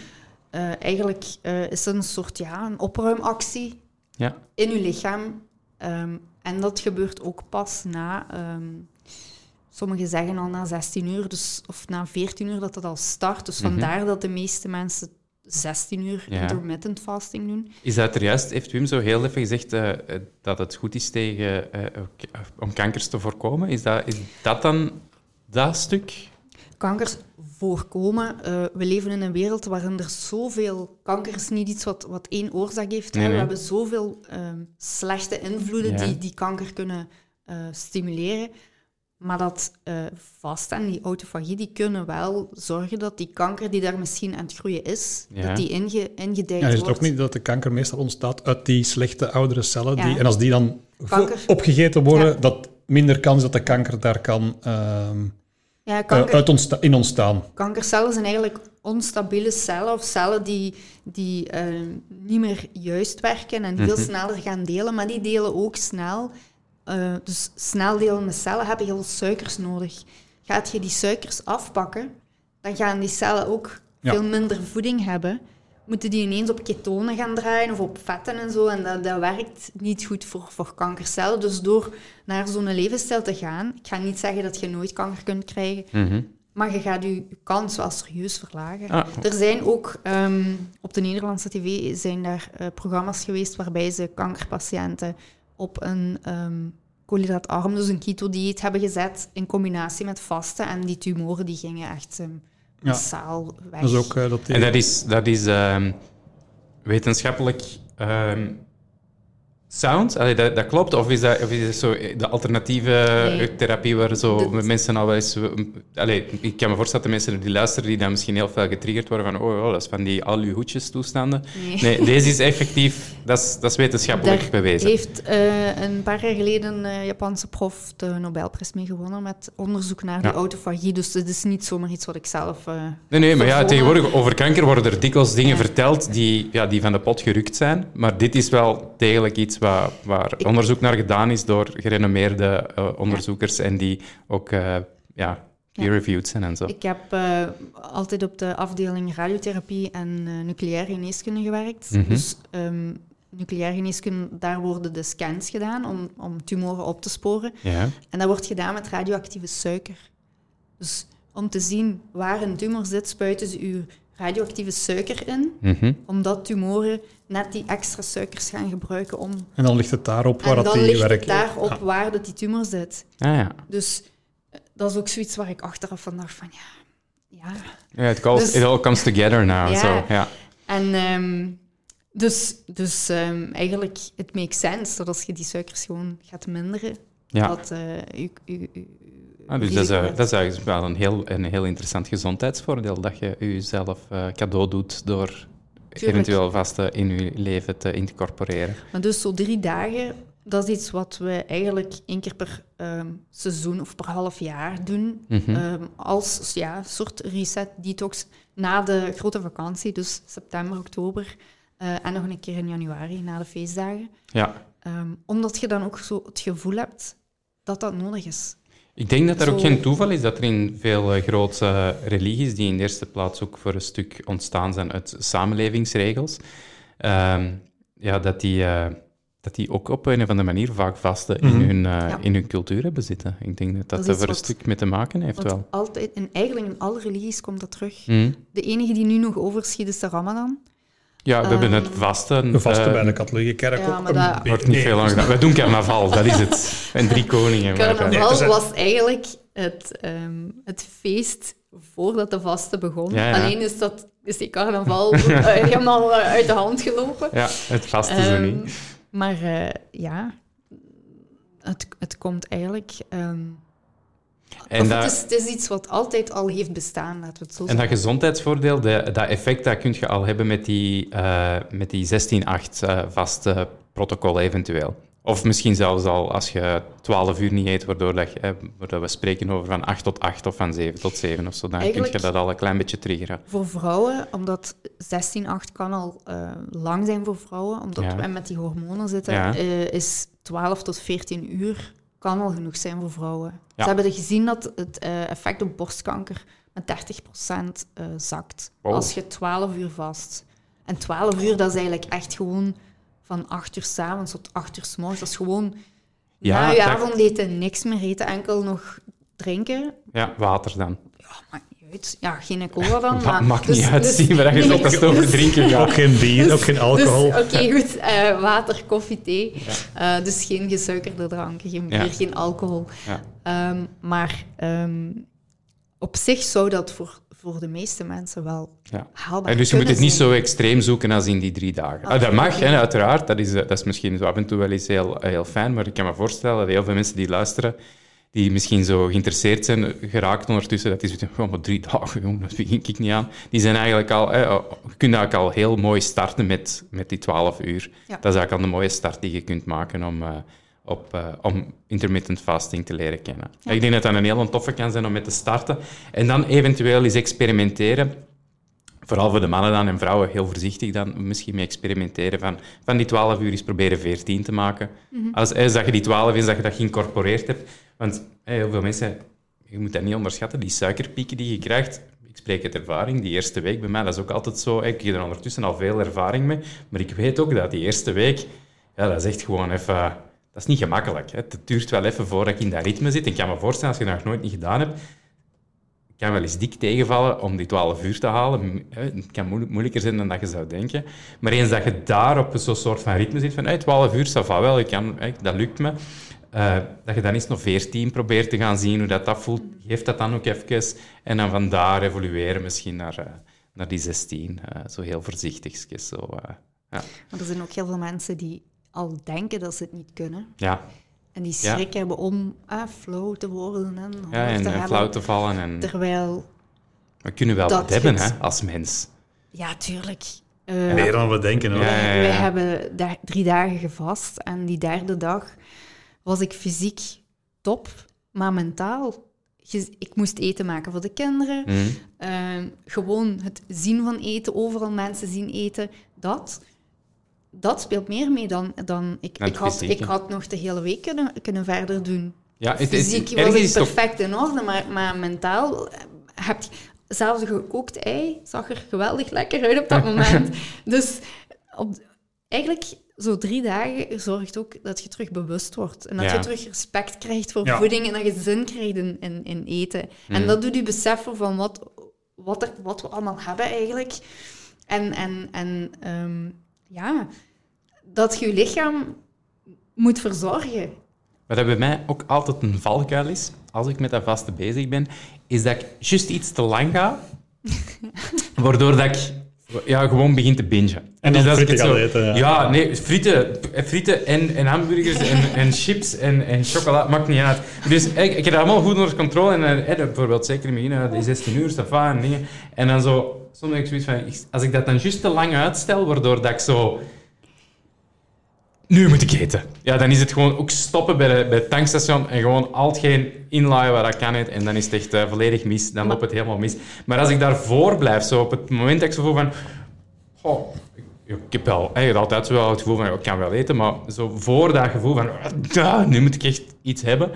eigenlijk uh, is het een soort ja, een opruimactie ja. in uw lichaam. Um, en dat gebeurt ook pas na, um, sommigen zeggen al na 16 uur, dus, of na 14 uur dat het al start. Dus vandaar dat de meeste mensen 16 uur Ja. intermittent fasting doen. Is dat er juist, heeft Wim zo heel even gezegd eh, eh, dat het goed is tegen, eh, om kankers te voorkomen? Is dat, is dat dan dat stuk? kankers voorkomen. Eh, we leven in een wereld waarin er zoveel... Kanker is niet iets wat, wat één oorzaak heeft. Nee, nee. We hebben zoveel ehm, slechte invloeden Ja. die, die kanker kunnen eh, stimuleren. Maar dat eh vasten en die autofagie, die kunnen wel zorgen dat die kanker die daar misschien aan het groeien is, Ja. dat die inge, ingedijkt Ja, is het wordt. ook niet dat de kanker meestal ontstaat uit die slechte oudere cellen? Die, en als die dan Kanker. opgegeten worden, Ja. dat minder kans dat de kanker daar kan ehm, Ja, eh, kanker, uit ontsta- in ontstaan. Kankercellen zijn eigenlijk onstabiele cellen of cellen die, die eh, niet meer juist werken en veel Mhm. sneller gaan delen, maar die delen ook snel. Eh, dus snel delende cellen hebben heel veel suikers nodig. Gaat je die suikers afpakken, dan gaan die cellen ook Ja. veel minder voeding hebben. Moeten die ineens op ketonen gaan draaien of op vetten en zo. En dat, dat werkt niet goed voor, voor kankercellen. Dus door naar zo'n levensstijl te gaan, ik ga niet zeggen dat je nooit kanker kunt krijgen, Mhm. maar je gaat je je kans wel serieus verlagen. Ah, Er zijn ook ehm, op de Nederlandse tv zijn daar eh, programma's geweest waarbij ze kankerpatiënten op een ehm koolhydraatarm, dus een keto-dieet, hebben gezet in combinatie met vasten. En die tumoren die gingen echt ehm. Massaal weg. Dat is ook eh, dat die- En dat is, dat is ehm, wetenschappelijk ehm, sound? Allee, dat, dat klopt? Of is dat, of is dat zo de alternatieve Nee. therapie waar zo Dit- mensen al wel eens... Allee, ik kan me voorstellen dat de mensen die luisteren, die dan misschien heel veel getriggerd worden van oh, oh dat is van die al uw hoedjes toestanden. Nee. Nee, deze is effectief... Dat is, dat is wetenschappelijk Daar bewezen. heeft eh, een paar jaar geleden een eh, Japanse prof de Nobelprijs mee gewonnen met onderzoek naar Ja. die autofagie. Dus het is niet zomaar iets wat ik zelf... eh, Nee, nee, maar ja, tegenwoordig over kanker worden er dikwijls dingen Ja. verteld die, ja, die van de pot gerukt zijn. Maar dit is wel degelijk iets waar, waar Ik- onderzoek naar gedaan is door gerenommeerde onderzoekers en die ook ja, peer-reviewed zijn en zo. Ik heb altijd op de afdeling radiotherapie en nucleaire geneeskunde gewerkt. Mhm. Dus um, nucleaire geneeskunde, daar worden de scans gedaan om, om tumoren op te sporen. Ja. En dat wordt gedaan met radioactieve suiker. Dus om te zien waar een tumor zit, spuiten ze uw radioactieve suiker in, Mhm. omdat tumoren net die extra suikers gaan gebruiken om... En dan ligt het daarop waar en dat dan die ligt het daarop Ja. waar dat die tumor zit. Ah, ja. Dus eh, dat is ook zoiets waar ik achteraf van dacht van, ja... Ja, Ja, it, calls, Dus- it all comes together now. Ja. En ehm, dus, dus ehm, eigenlijk, het makes sense dat als je die suikers gewoon gaat minderen, Ja. dat u, u, u, Ah, dus dat is, eh, dat is eigenlijk wel een heel, een heel interessant gezondheidsvoordeel dat je jezelf eh, cadeau doet door eventueel vasten in je leven te incorporeren. Maar dus zo drie dagen, dat is iets wat we eigenlijk één keer per ehm, seizoen of per half jaar doen. Mhm. Ehm, als ja, soort reset, detox na de grote vakantie, dus september, oktober. Eh, en nog een keer in januari, na de feestdagen. Ja. Ehm, omdat je dan ook zo het gevoel hebt dat dat nodig is. Ik denk dat er ook geen toeval is dat er in veel eh, grote religies, die in de eerste plaats ook voor een stuk ontstaan zijn uit samenlevingsregels, ehm, ja, dat, die, eh, dat die ook op een of andere manier vaak vasten in, Mhm. hun, eh, Ja. in hun cultuur hebben zitten. Ik denk dat dat, er iets voor een stuk mee te maken heeft wel. altijd, en eigenlijk in alle religies komt dat terug. Mhm. De enige die nu nog overschiet is de Ramadan. Ja, we hebben het Ehm, vasten. De vasten bij de katholieke kerk ja, ook. maar dat- wordt niet nee, veel aan gedaan. We doen carnaval, dat is het. En drie koningen. Carnaval was eigenlijk het, ehm, het feest voordat de vasten begon. Ja, ja. Alleen is, dat, is die carnaval helemaal eh, uit de hand gelopen. Ja, het vasten ze Ehm, niet. Maar eh, ja, het, het komt eigenlijk... ehm, En dat- het, is, het is iets wat altijd al heeft bestaan, laten we het zo En dat zeggen. gezondheidsvoordeel, de- dat effect, dat kun je al hebben met die, eh, met die 16-8 eh, vaste protocol eventueel. Of misschien zelfs al als je 12 uur niet eet, waardoor dat eh, waardoor we spreken over van 8 tot 8 of van 7 tot 7 of zo, dan kun je dat al een klein beetje triggeren. Voor vrouwen, omdat 16-8 kan al lang zijn voor vrouwen, omdat Ja. we met die hormonen zitten, Ja. is 12 tot 14 uur kan al genoeg zijn voor vrouwen. Ja. Ze hebben gezien dat het eh, effect op borstkanker met 30% eh, zakt Wow. als je 12 uur vast. En 12 uur, dat is eigenlijk echt gewoon van 8 uur s'avonds tot 8 uur s morgens. Dat is gewoon Ja, na je avondeten niks meer eten, enkel nog drinken. Ja, water dan. Ja, Ja, geen cola dan. Ma- maar, maakt dus- niet uit, dus- je nee, zult als het over drinken gaat. Ook geen bier, ook geen alcohol. Dus, Oké, goed. eh, water, koffie, thee. Eh, dus geen gesuikerde dranken, geen bier, Ja. geen alcohol. Ja. Ehm, maar ehm, op zich zou dat voor, voor de meeste mensen wel Ja. haalbaar En dus je moet het niet zo extreem zoeken als in die drie dagen. Ah, dat mag, hè, uiteraard. Dat is, eh, dat is misschien zo af en toe wel eens heel, heel fijn, maar ik kan me voorstellen dat heel veel mensen die luisteren, die misschien zo geïnteresseerd zijn geraakt ondertussen, dat is zoiets van, oh, maar drie dagen, jong, dat begin ik niet aan. Die zijn eigenlijk al, hè, oh, je kunt eigenlijk al heel mooi starten met, met die 12 uur. Ja. Dat is eigenlijk al de mooie start die je kunt maken om, eh, op, eh, om intermittent fasting te leren kennen. Ik denk dat dat een heel toffe kan zijn om mee te starten. En dan eventueel eens experimenteren. Vooral voor de mannen dan en vrouwen heel voorzichtig dan misschien mee experimenteren van, van die 12 uur eens proberen 14 te maken. Als, als dat je die 12 is, dat je dat geïncorporeerd hebt. Want hè, heel veel mensen, je moet dat niet onderschatten, die suikerpieken die je krijgt. Ik spreek uit ervaring, die eerste week bij mij, dat is ook altijd zo. Ik heb er ondertussen al veel ervaring mee. Maar ik weet ook dat die eerste week, ja, dat is echt gewoon even... Dat is niet gemakkelijk. Hè. Het duurt wel even voordat ik in dat ritme zit. Ik kan me voorstellen, als je dat nog nooit niet gedaan hebt, het kan wel eens dik tegenvallen om die 12 uur te halen. Het kan moeilijk- moeilijker zijn dan dat je zou denken. Maar eens dat je daar op zo'n soort van ritme zit, van hey, 12 uur, dat va wel, ik kan, hey, dat lukt me. Eh, dat je dan eens nog 14 probeert te gaan zien hoe dat, dat voelt. Geef dat dan ook even. En dan vandaar evolueren misschien naar, eh, naar die 16. eh, zo heel voorzichtig. Zo, eh, ja. Maar er zijn ook heel veel mensen die al denken dat ze het niet kunnen. Ja, En die Ja. schrik hebben om ah, flow te worden en ja, en, te en flauw te vallen. En, Terwijl, we kunnen wel dat wat hebben het- hè, als mens. ja, tuurlijk. Eh, Meer dan we denken. Hoor. Ja. hebben drie dagen gevast en die derde dag was ik fysiek top, maar mentaal. Ik moest eten maken voor de kinderen. Mhm. Eh, gewoon het zien van eten, overal mensen zien eten, dat, dat speelt meer mee dan, dan ik, ik, had, ik had nog de hele week kunnen, kunnen verder doen. Ja, het Fysiek was ik perfect in orde, maar, maar mentaal eh, heb je... Zelfs een gekookt ei zag er geweldig lekker uit op dat moment. dus op, eigenlijk, zo drie dagen zorgt ook dat je terug bewust wordt. En dat Ja. je terug respect krijgt voor Ja. voeding en dat je zin krijgt in, in, in eten. Mm. En dat doet je beseffen van wat, wat, er, wat we allemaal hebben eigenlijk. En, en, en ehm, ja, dat je je lichaam moet verzorgen. Wat bij mij ook altijd een valkuil is, als ik met dat vaste bezig ben, is dat ik juist iets te lang ga, waardoor dat ik ja, gewoon begin te bingen. En Dus dan ik frieten eten, ja. Ja, nee, frieten, frieten en, en hamburgers en, en chips en, en chocola, maakt niet uit. Dus ik, ik heb dat allemaal goed onder controle. En eh, bijvoorbeeld zeker in het begin, eh, die 16 uur, ça en dingen. En dan zo, soms denk ik zoiets van, als ik dat dan juist te lang uitstel, waardoor dat ik zo nu moet ik eten. Ja, dan is het gewoon ook stoppen bij, de, bij het tankstation en gewoon al hetgeen inlaaien waar dat kan. En dan is het echt eh, volledig mis. Dan loopt het helemaal mis. Maar als ik daarvoor blijf, zo op het moment dat ik zo voel van... Ik, heb wel eigenlijk altijd wel het gevoel van, ik kan wel eten, maar zo voor dat gevoel van, ah, nu moet ik echt iets hebben,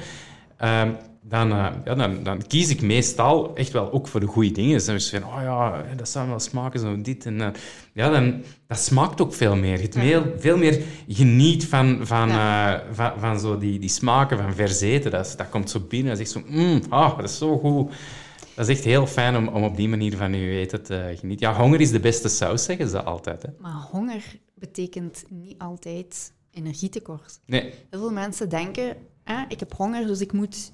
ehm, dan, eh, ja, dan, dan kies ik meestal echt wel ook voor de goede dingen. Dus dan is het van, oh ja, dat zou wel smaken, zo dit en dat. Ja, dan, dat smaakt ook veel meer. Je hebt veel, veel meer geniet van, van, eh, van, van zo die, die smaken van verzeten. Dat, dat komt zo binnen. Dat is echt zo, mm, ah, dat is zo goed. Dat is echt heel fijn om, om op die manier van je eten te genieten. Ja, honger is de beste saus, zeggen ze altijd. Hè? Maar honger betekent niet altijd energietekort. Nee, Heel veel mensen denken, ah, ik heb honger, dus ik moet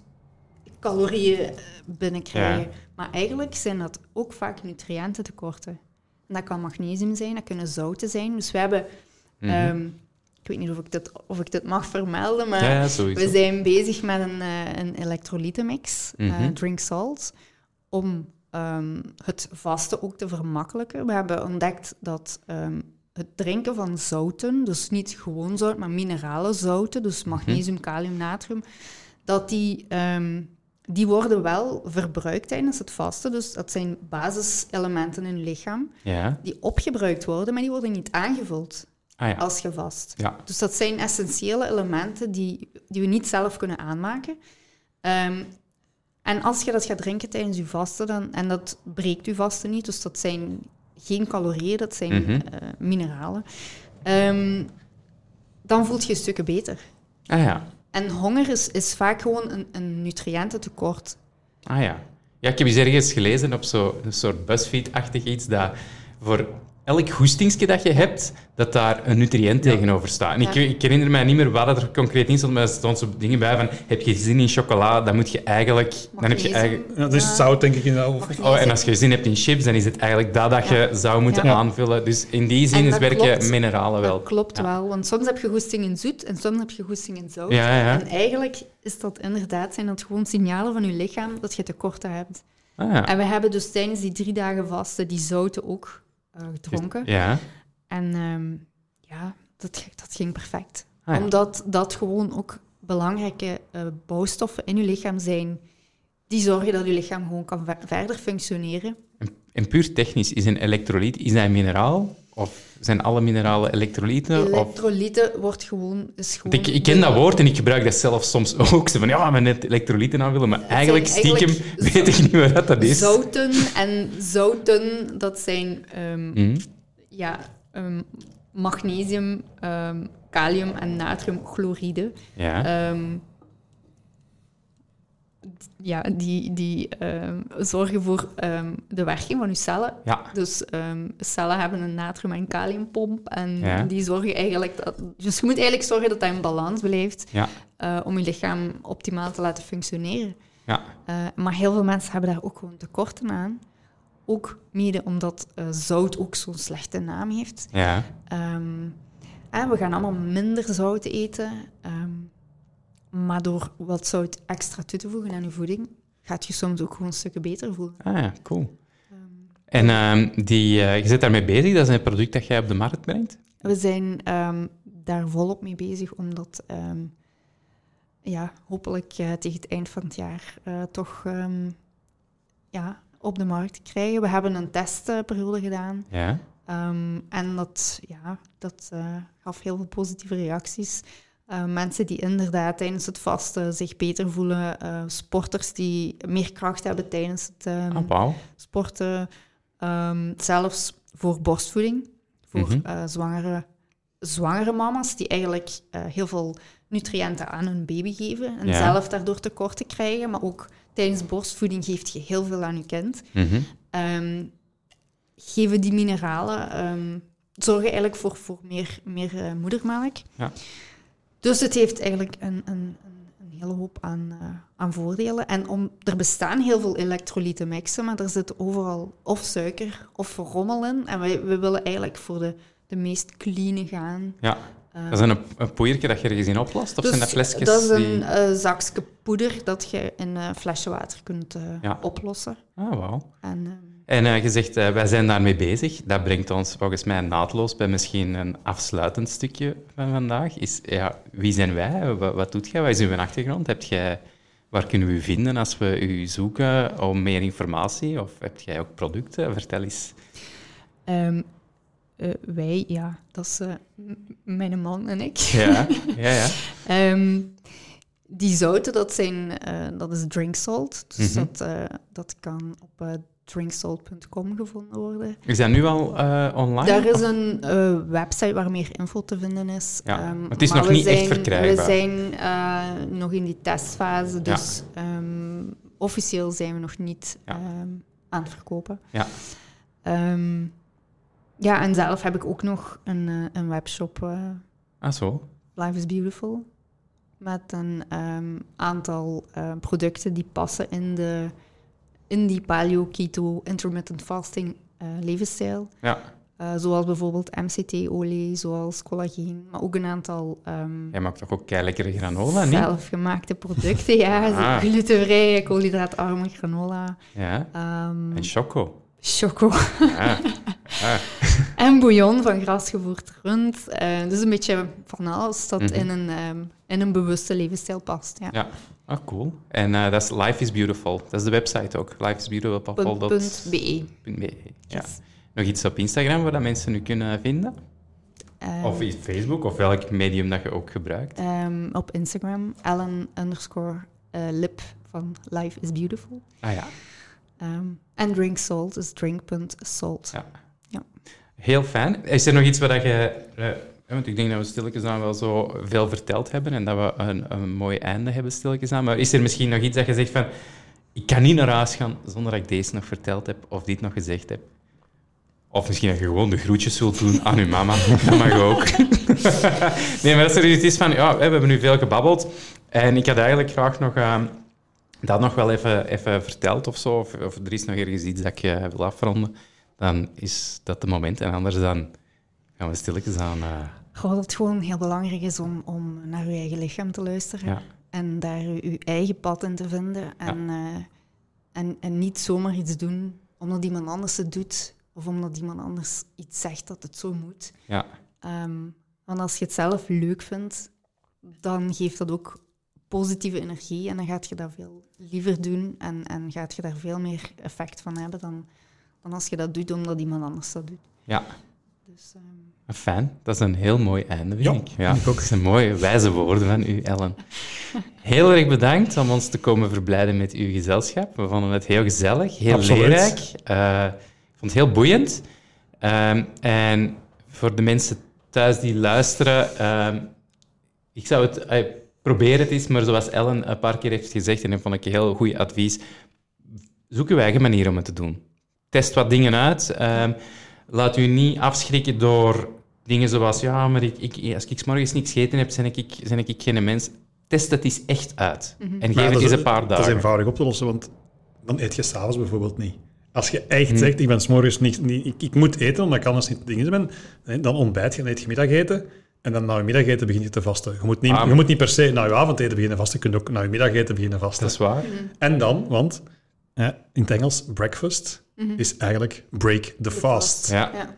calorieën eh, binnenkrijgen. Ja. Maar eigenlijk zijn dat ook vaak nutriëntentekorten. En dat kan magnesium zijn, dat kunnen zouten zijn. Dus we hebben... ehm, ik weet niet of ik dit, of ik dit mag vermelden, maar Mhm. Ja, we zijn bezig met een, eh, een elektrolytenmix, eh, Mhm. Drink Salt, om ehm, het vasten ook te vermakkelijken. We hebben ontdekt dat ehm, het drinken van zouten, dus niet gewoon zout, maar minerale zouten, dus magnesium, kalium, natrium, dat die, die worden wel verbruikt tijdens het vasten. Dus dat zijn basiselementen in je lichaam Ja. die opgebruikt worden, maar die worden niet aangevuld Ah ja. als je vast. Ja. Dus dat zijn essentiële elementen die, die we niet zelf kunnen aanmaken. Ehm, en als je dat gaat drinken tijdens je vasten, dan, en dat breekt je vasten niet, dus dat zijn geen calorieën, dat zijn Mhm. eh, mineralen, ehm, dan voelt je stukken beter. Ah ja. En honger is, is vaak gewoon een, een nutriëntentekort. Ah ja. Ja, ik heb eens ergens gelezen op zo'n soort BuzzFeed-achtig iets dat voor elk goestingsje dat je hebt, dat daar een nutriënt tegenover staat. En ik, Ja. ik herinner mij niet meer wat er concreet in stond, maar er stonden zo dingen bij van heb je zin in chocola, dan moet je eigenlijk... Dan heb je eigenlijk Ja, dat is zout, denk ik. In of, oh, en als je zin hebt in chips, dan is het eigenlijk dat dat je zou moeten Ja. aanvullen. Dus in die zin dat werken klopt. mineralen wel. Dat klopt Ja. wel, want soms heb je goesting in zoet en soms heb je goesting in zout. Ja, ja. En eigenlijk is dat inderdaad zijn dat gewoon signalen van je lichaam dat je tekorten hebt. Ah, ja. En we hebben dus tijdens die drie dagen vasten die zouten ook eh, gedronken. Ja. En ehm, ja, dat, dat ging perfect. Ah, ja. Omdat dat gewoon ook belangrijke eh, bouwstoffen in je lichaam zijn die zorgen dat je lichaam gewoon kan ver- verder functioneren. En, en puur technisch, is een elektrolyt is dat een mineraal? Of zijn alle mineralen elektrolyten? Of... Elektrolyten wordt gewoon... Is gewoon Want ik, ik ken dat woord en ik gebruik dat zelf soms ook. Zo van, ja, maar net elektrolyten aanvullen. Maar eigenlijk, stiekem, eigenlijk weet ik niet wat dat is. Zouten en zouten, dat zijn ehm, Mhm. ja, ehm, magnesium, ehm, kalium en natriumchloride. Ja. Ja, die, die ehm, zorgen voor ehm, de werking van je cellen. ja. Dus ehm, cellen hebben een natrium- en kaliumpomp. En Ja. die zorgen eigenlijk... Dat, dus je moet eigenlijk zorgen dat dat in balans blijft Ja. eh, om je lichaam optimaal te laten functioneren. Ja. Eh, maar heel veel mensen hebben daar ook gewoon tekorten aan. Ook mede omdat eh, zout ook zo'n slechte naam heeft. Ja. En we gaan allemaal minder zout eten. Ehm, maar door wat zout extra toe te voegen aan je voeding, gaat je soms ook gewoon stukken beter voelen. Ah ja, cool. En ehm, die, eh, je zit daarmee bezig, dat is een product dat jij op de markt brengt? We zijn ehm, daar volop mee bezig, omdat ehm, ja, hopelijk eh, tegen het eind van het jaar eh, toch ehm, ja, op de markt krijgen. We hebben een testperiode gedaan. Ja. Ehm, en dat, ja, dat gaf heel veel positieve reacties. Eh, mensen die inderdaad tijdens het vasten zich beter voelen. eh, sporters die meer kracht hebben tijdens het ehm, Ah, sporten. Ehm, zelfs voor borstvoeding. Voor Mhm. eh, zwangere, zwangere mama's die eigenlijk heel veel nutriënten aan hun baby geven. En Ja. zelf daardoor tekorten krijgen. Maar ook tijdens borstvoeding geeft je heel veel aan je kind Mhm. ehm, geven die mineralen, zorgen eigenlijk voor, voor meer, meer moedermelk. Ja. Dus het heeft eigenlijk een, een, een, een hele hoop aan, eh, aan voordelen. En om, er bestaan heel veel elektrolytenmixen, maar er zit overal of suiker of rommel in. En wij, we willen eigenlijk voor de, de meest clean gaan. Ja. Eh, Dat is een, een poeiertje dat je ergens in oplost? Of dus zijn dat flesjes dat is een die... eh, zakje poeder dat je in een flesje water kunt Ja. oplossen. Ah, wauw. En, ehm, En eh, je zegt, eh, wij zijn daarmee bezig. Dat brengt ons volgens mij naadloos bij misschien een afsluitend stukje van vandaag. Is, ja, wie zijn wij? Wat, wat doet jij? Wat is uw achtergrond? Hebt jij, waar kunnen we u vinden als we u zoeken om meer informatie? Of heb jij ook producten? Vertel eens. Ehm, eh, wij, ja, dat is eh, mijn man en ik. Ja, ja, ja. Ehm, die zouten, dat, zijn, eh, dat is drink salt. Dus Mhm. dat, eh, dat kan op eh, drinksalt.com gevonden worden. Is dat nu al eh, online? Daar is een eh, website waar meer info te vinden is. Ja, Ehm, maar het is nog niet echt verkrijgbaar. We zijn eh, nog in die testfase, dus ehm, officieel zijn we nog niet Ja. ehm, aan het verkopen. Ja. Ja, en zelf heb ik ook nog een, een webshop, Ah, zo. Life is Beautiful, met een aantal producten die passen in, de, in die paleo, keto, intermittent fasting eh, levensstijl. Ja. Eh, zoals bijvoorbeeld MCT-olie, zoals collageen, maar ook een aantal ehm, Jij maakt toch ook lekkere granola, niet? zelfgemaakte producten. ja, Ah. glutenvrije, koolhydraatarme granola, Ja. ehm, En choco. choco Ja. Ah. en bouillon van grasgevoerd rund. Eh, dus een beetje van alles dat Mhm. in, een, ehm, in een bewuste levensstijl past. Ja. Ja. Ah, cool. En eh, dat is Life is Beautiful. Dat is de website ook. lifeisbeautiful.be. Punt, .be. Ja. Yes. Nog iets op Instagram waar dat mensen nu kunnen vinden? Ehm, Of iets Facebook, of welk medium dat je ook gebruikt. ehm, op Instagram, Ellen underscore eh, lip van Life is Beautiful. Ah ja. Ehm, en drink salt is drink.salt. Ja. Ja. Heel fijn. Is er nog iets waar dat je... eh, want ik denk dat we stilletjes aan wel zo veel verteld hebben en dat we een, een mooi einde hebben stilletjes aan. Maar is er misschien nog iets dat je zegt van... ik kan niet naar huis gaan zonder dat ik deze nog verteld heb of dit nog gezegd heb. Of misschien dat je gewoon de groetjes zult doen aan uw mama. Dat mag ook. nee, maar dat er iets is van... Ja, we hebben nu veel gebabbeld. En ik had eigenlijk graag nog... eh, dat nog wel even, even verteld of zo. Of, of er is nog ergens iets dat ik eh, wil afronden. Dan is dat het moment. En anders dan gaan we stilletjes aan... eh, Goh, dat het gewoon heel belangrijk is om, om naar je eigen lichaam te luisteren. Ja. En daar je, je eigen pad in te vinden. En, eh, en, en niet zomaar iets doen omdat iemand anders het doet. Of omdat iemand anders iets zegt dat het zo moet. ja. Ehm, want als je het zelf leuk vindt, dan geeft dat ook positieve energie. En dan gaat je dat veel liever doen. En, en gaat je daar veel meer effect van hebben dan, dan als je dat doet omdat iemand anders dat doet. ja. Dus, ehm, Fijn, dat is een heel mooi einde, vind Ja, ik. Ja, vind ik ook. Dat zijn mooie, wijze woorden van u, Ellen. Heel erg bedankt om ons te komen verblijden met uw gezelschap. We vonden het heel gezellig, heel Absoluut. leerrijk. Eh, ik vond het heel boeiend. Ehm, en voor de mensen thuis die luisteren, ehm, ik zou het... eh, probeer het eens, maar zoals Ellen een paar keer heeft gezegd, en dat vond ik een heel goed advies, zoek uw eigen manier om het te doen. Test wat dingen uit. Ehm, laat u niet afschrikken door dingen zoals, ja, maar ik, ik, als ik 's morgens niks gegeten heb, ben ik, ben ik geen mens. Test het eens echt uit. En geef Maar het eens een paar Dat is dagen. eenvoudig op te lossen, want dan eet je s'avonds bijvoorbeeld niet. Als je echt Hm. zegt, ik ben s'morgens niet, niet ik, ik moet eten, omdat ik anders niet dingen ben, hè, dan ontbijt je en eet je middageten. En dan na je middageten begin je te vasten. Je moet niet, Ah. je moet niet per se na je avondeten beginnen vasten, je kunt ook na je middageten beginnen vasten. Dat is waar. En dan, want in het Engels, breakfast is eigenlijk break the fast. Ja. ja.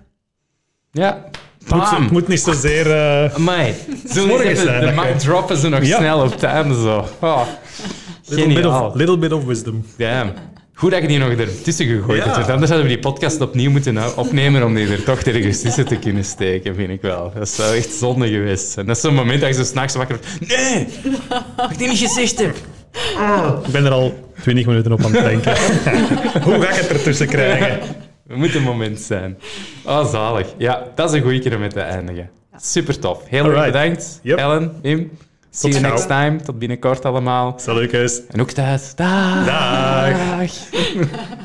Ja. Het moet, het moet niet zozeer... eh, Amai. Zo Morgen even zijn de mic droppen ze nog Ja. snel op einde zo. Oh. little, bit of, little bit of wisdom. Damn. Goed dat je die nog ertussen gegooid Ja. hebt. Anders hadden we die podcast opnieuw moeten uh, opnemen om die er toch ergens tussen te kunnen steken, vind ik wel. Dat zou echt zonde geweest zijn. Dat is zo'n moment dat je zo s'nachts wakker wordt. Nee! Wat ik die niet gezegd heb. Ik ben er al 20 minuten op aan het denken. Hoe ga ik het ertussen krijgen? Het moet een moment zijn. Oh, zalig. Ja, dat is een goeie keer om mee te eindigen. Super tof. Heel erg bedankt. Yep. Ellen, Wim. See you gauw. next time. Tot binnenkort allemaal. Salutjes. En ook thuis. Dag. Dag. Dag.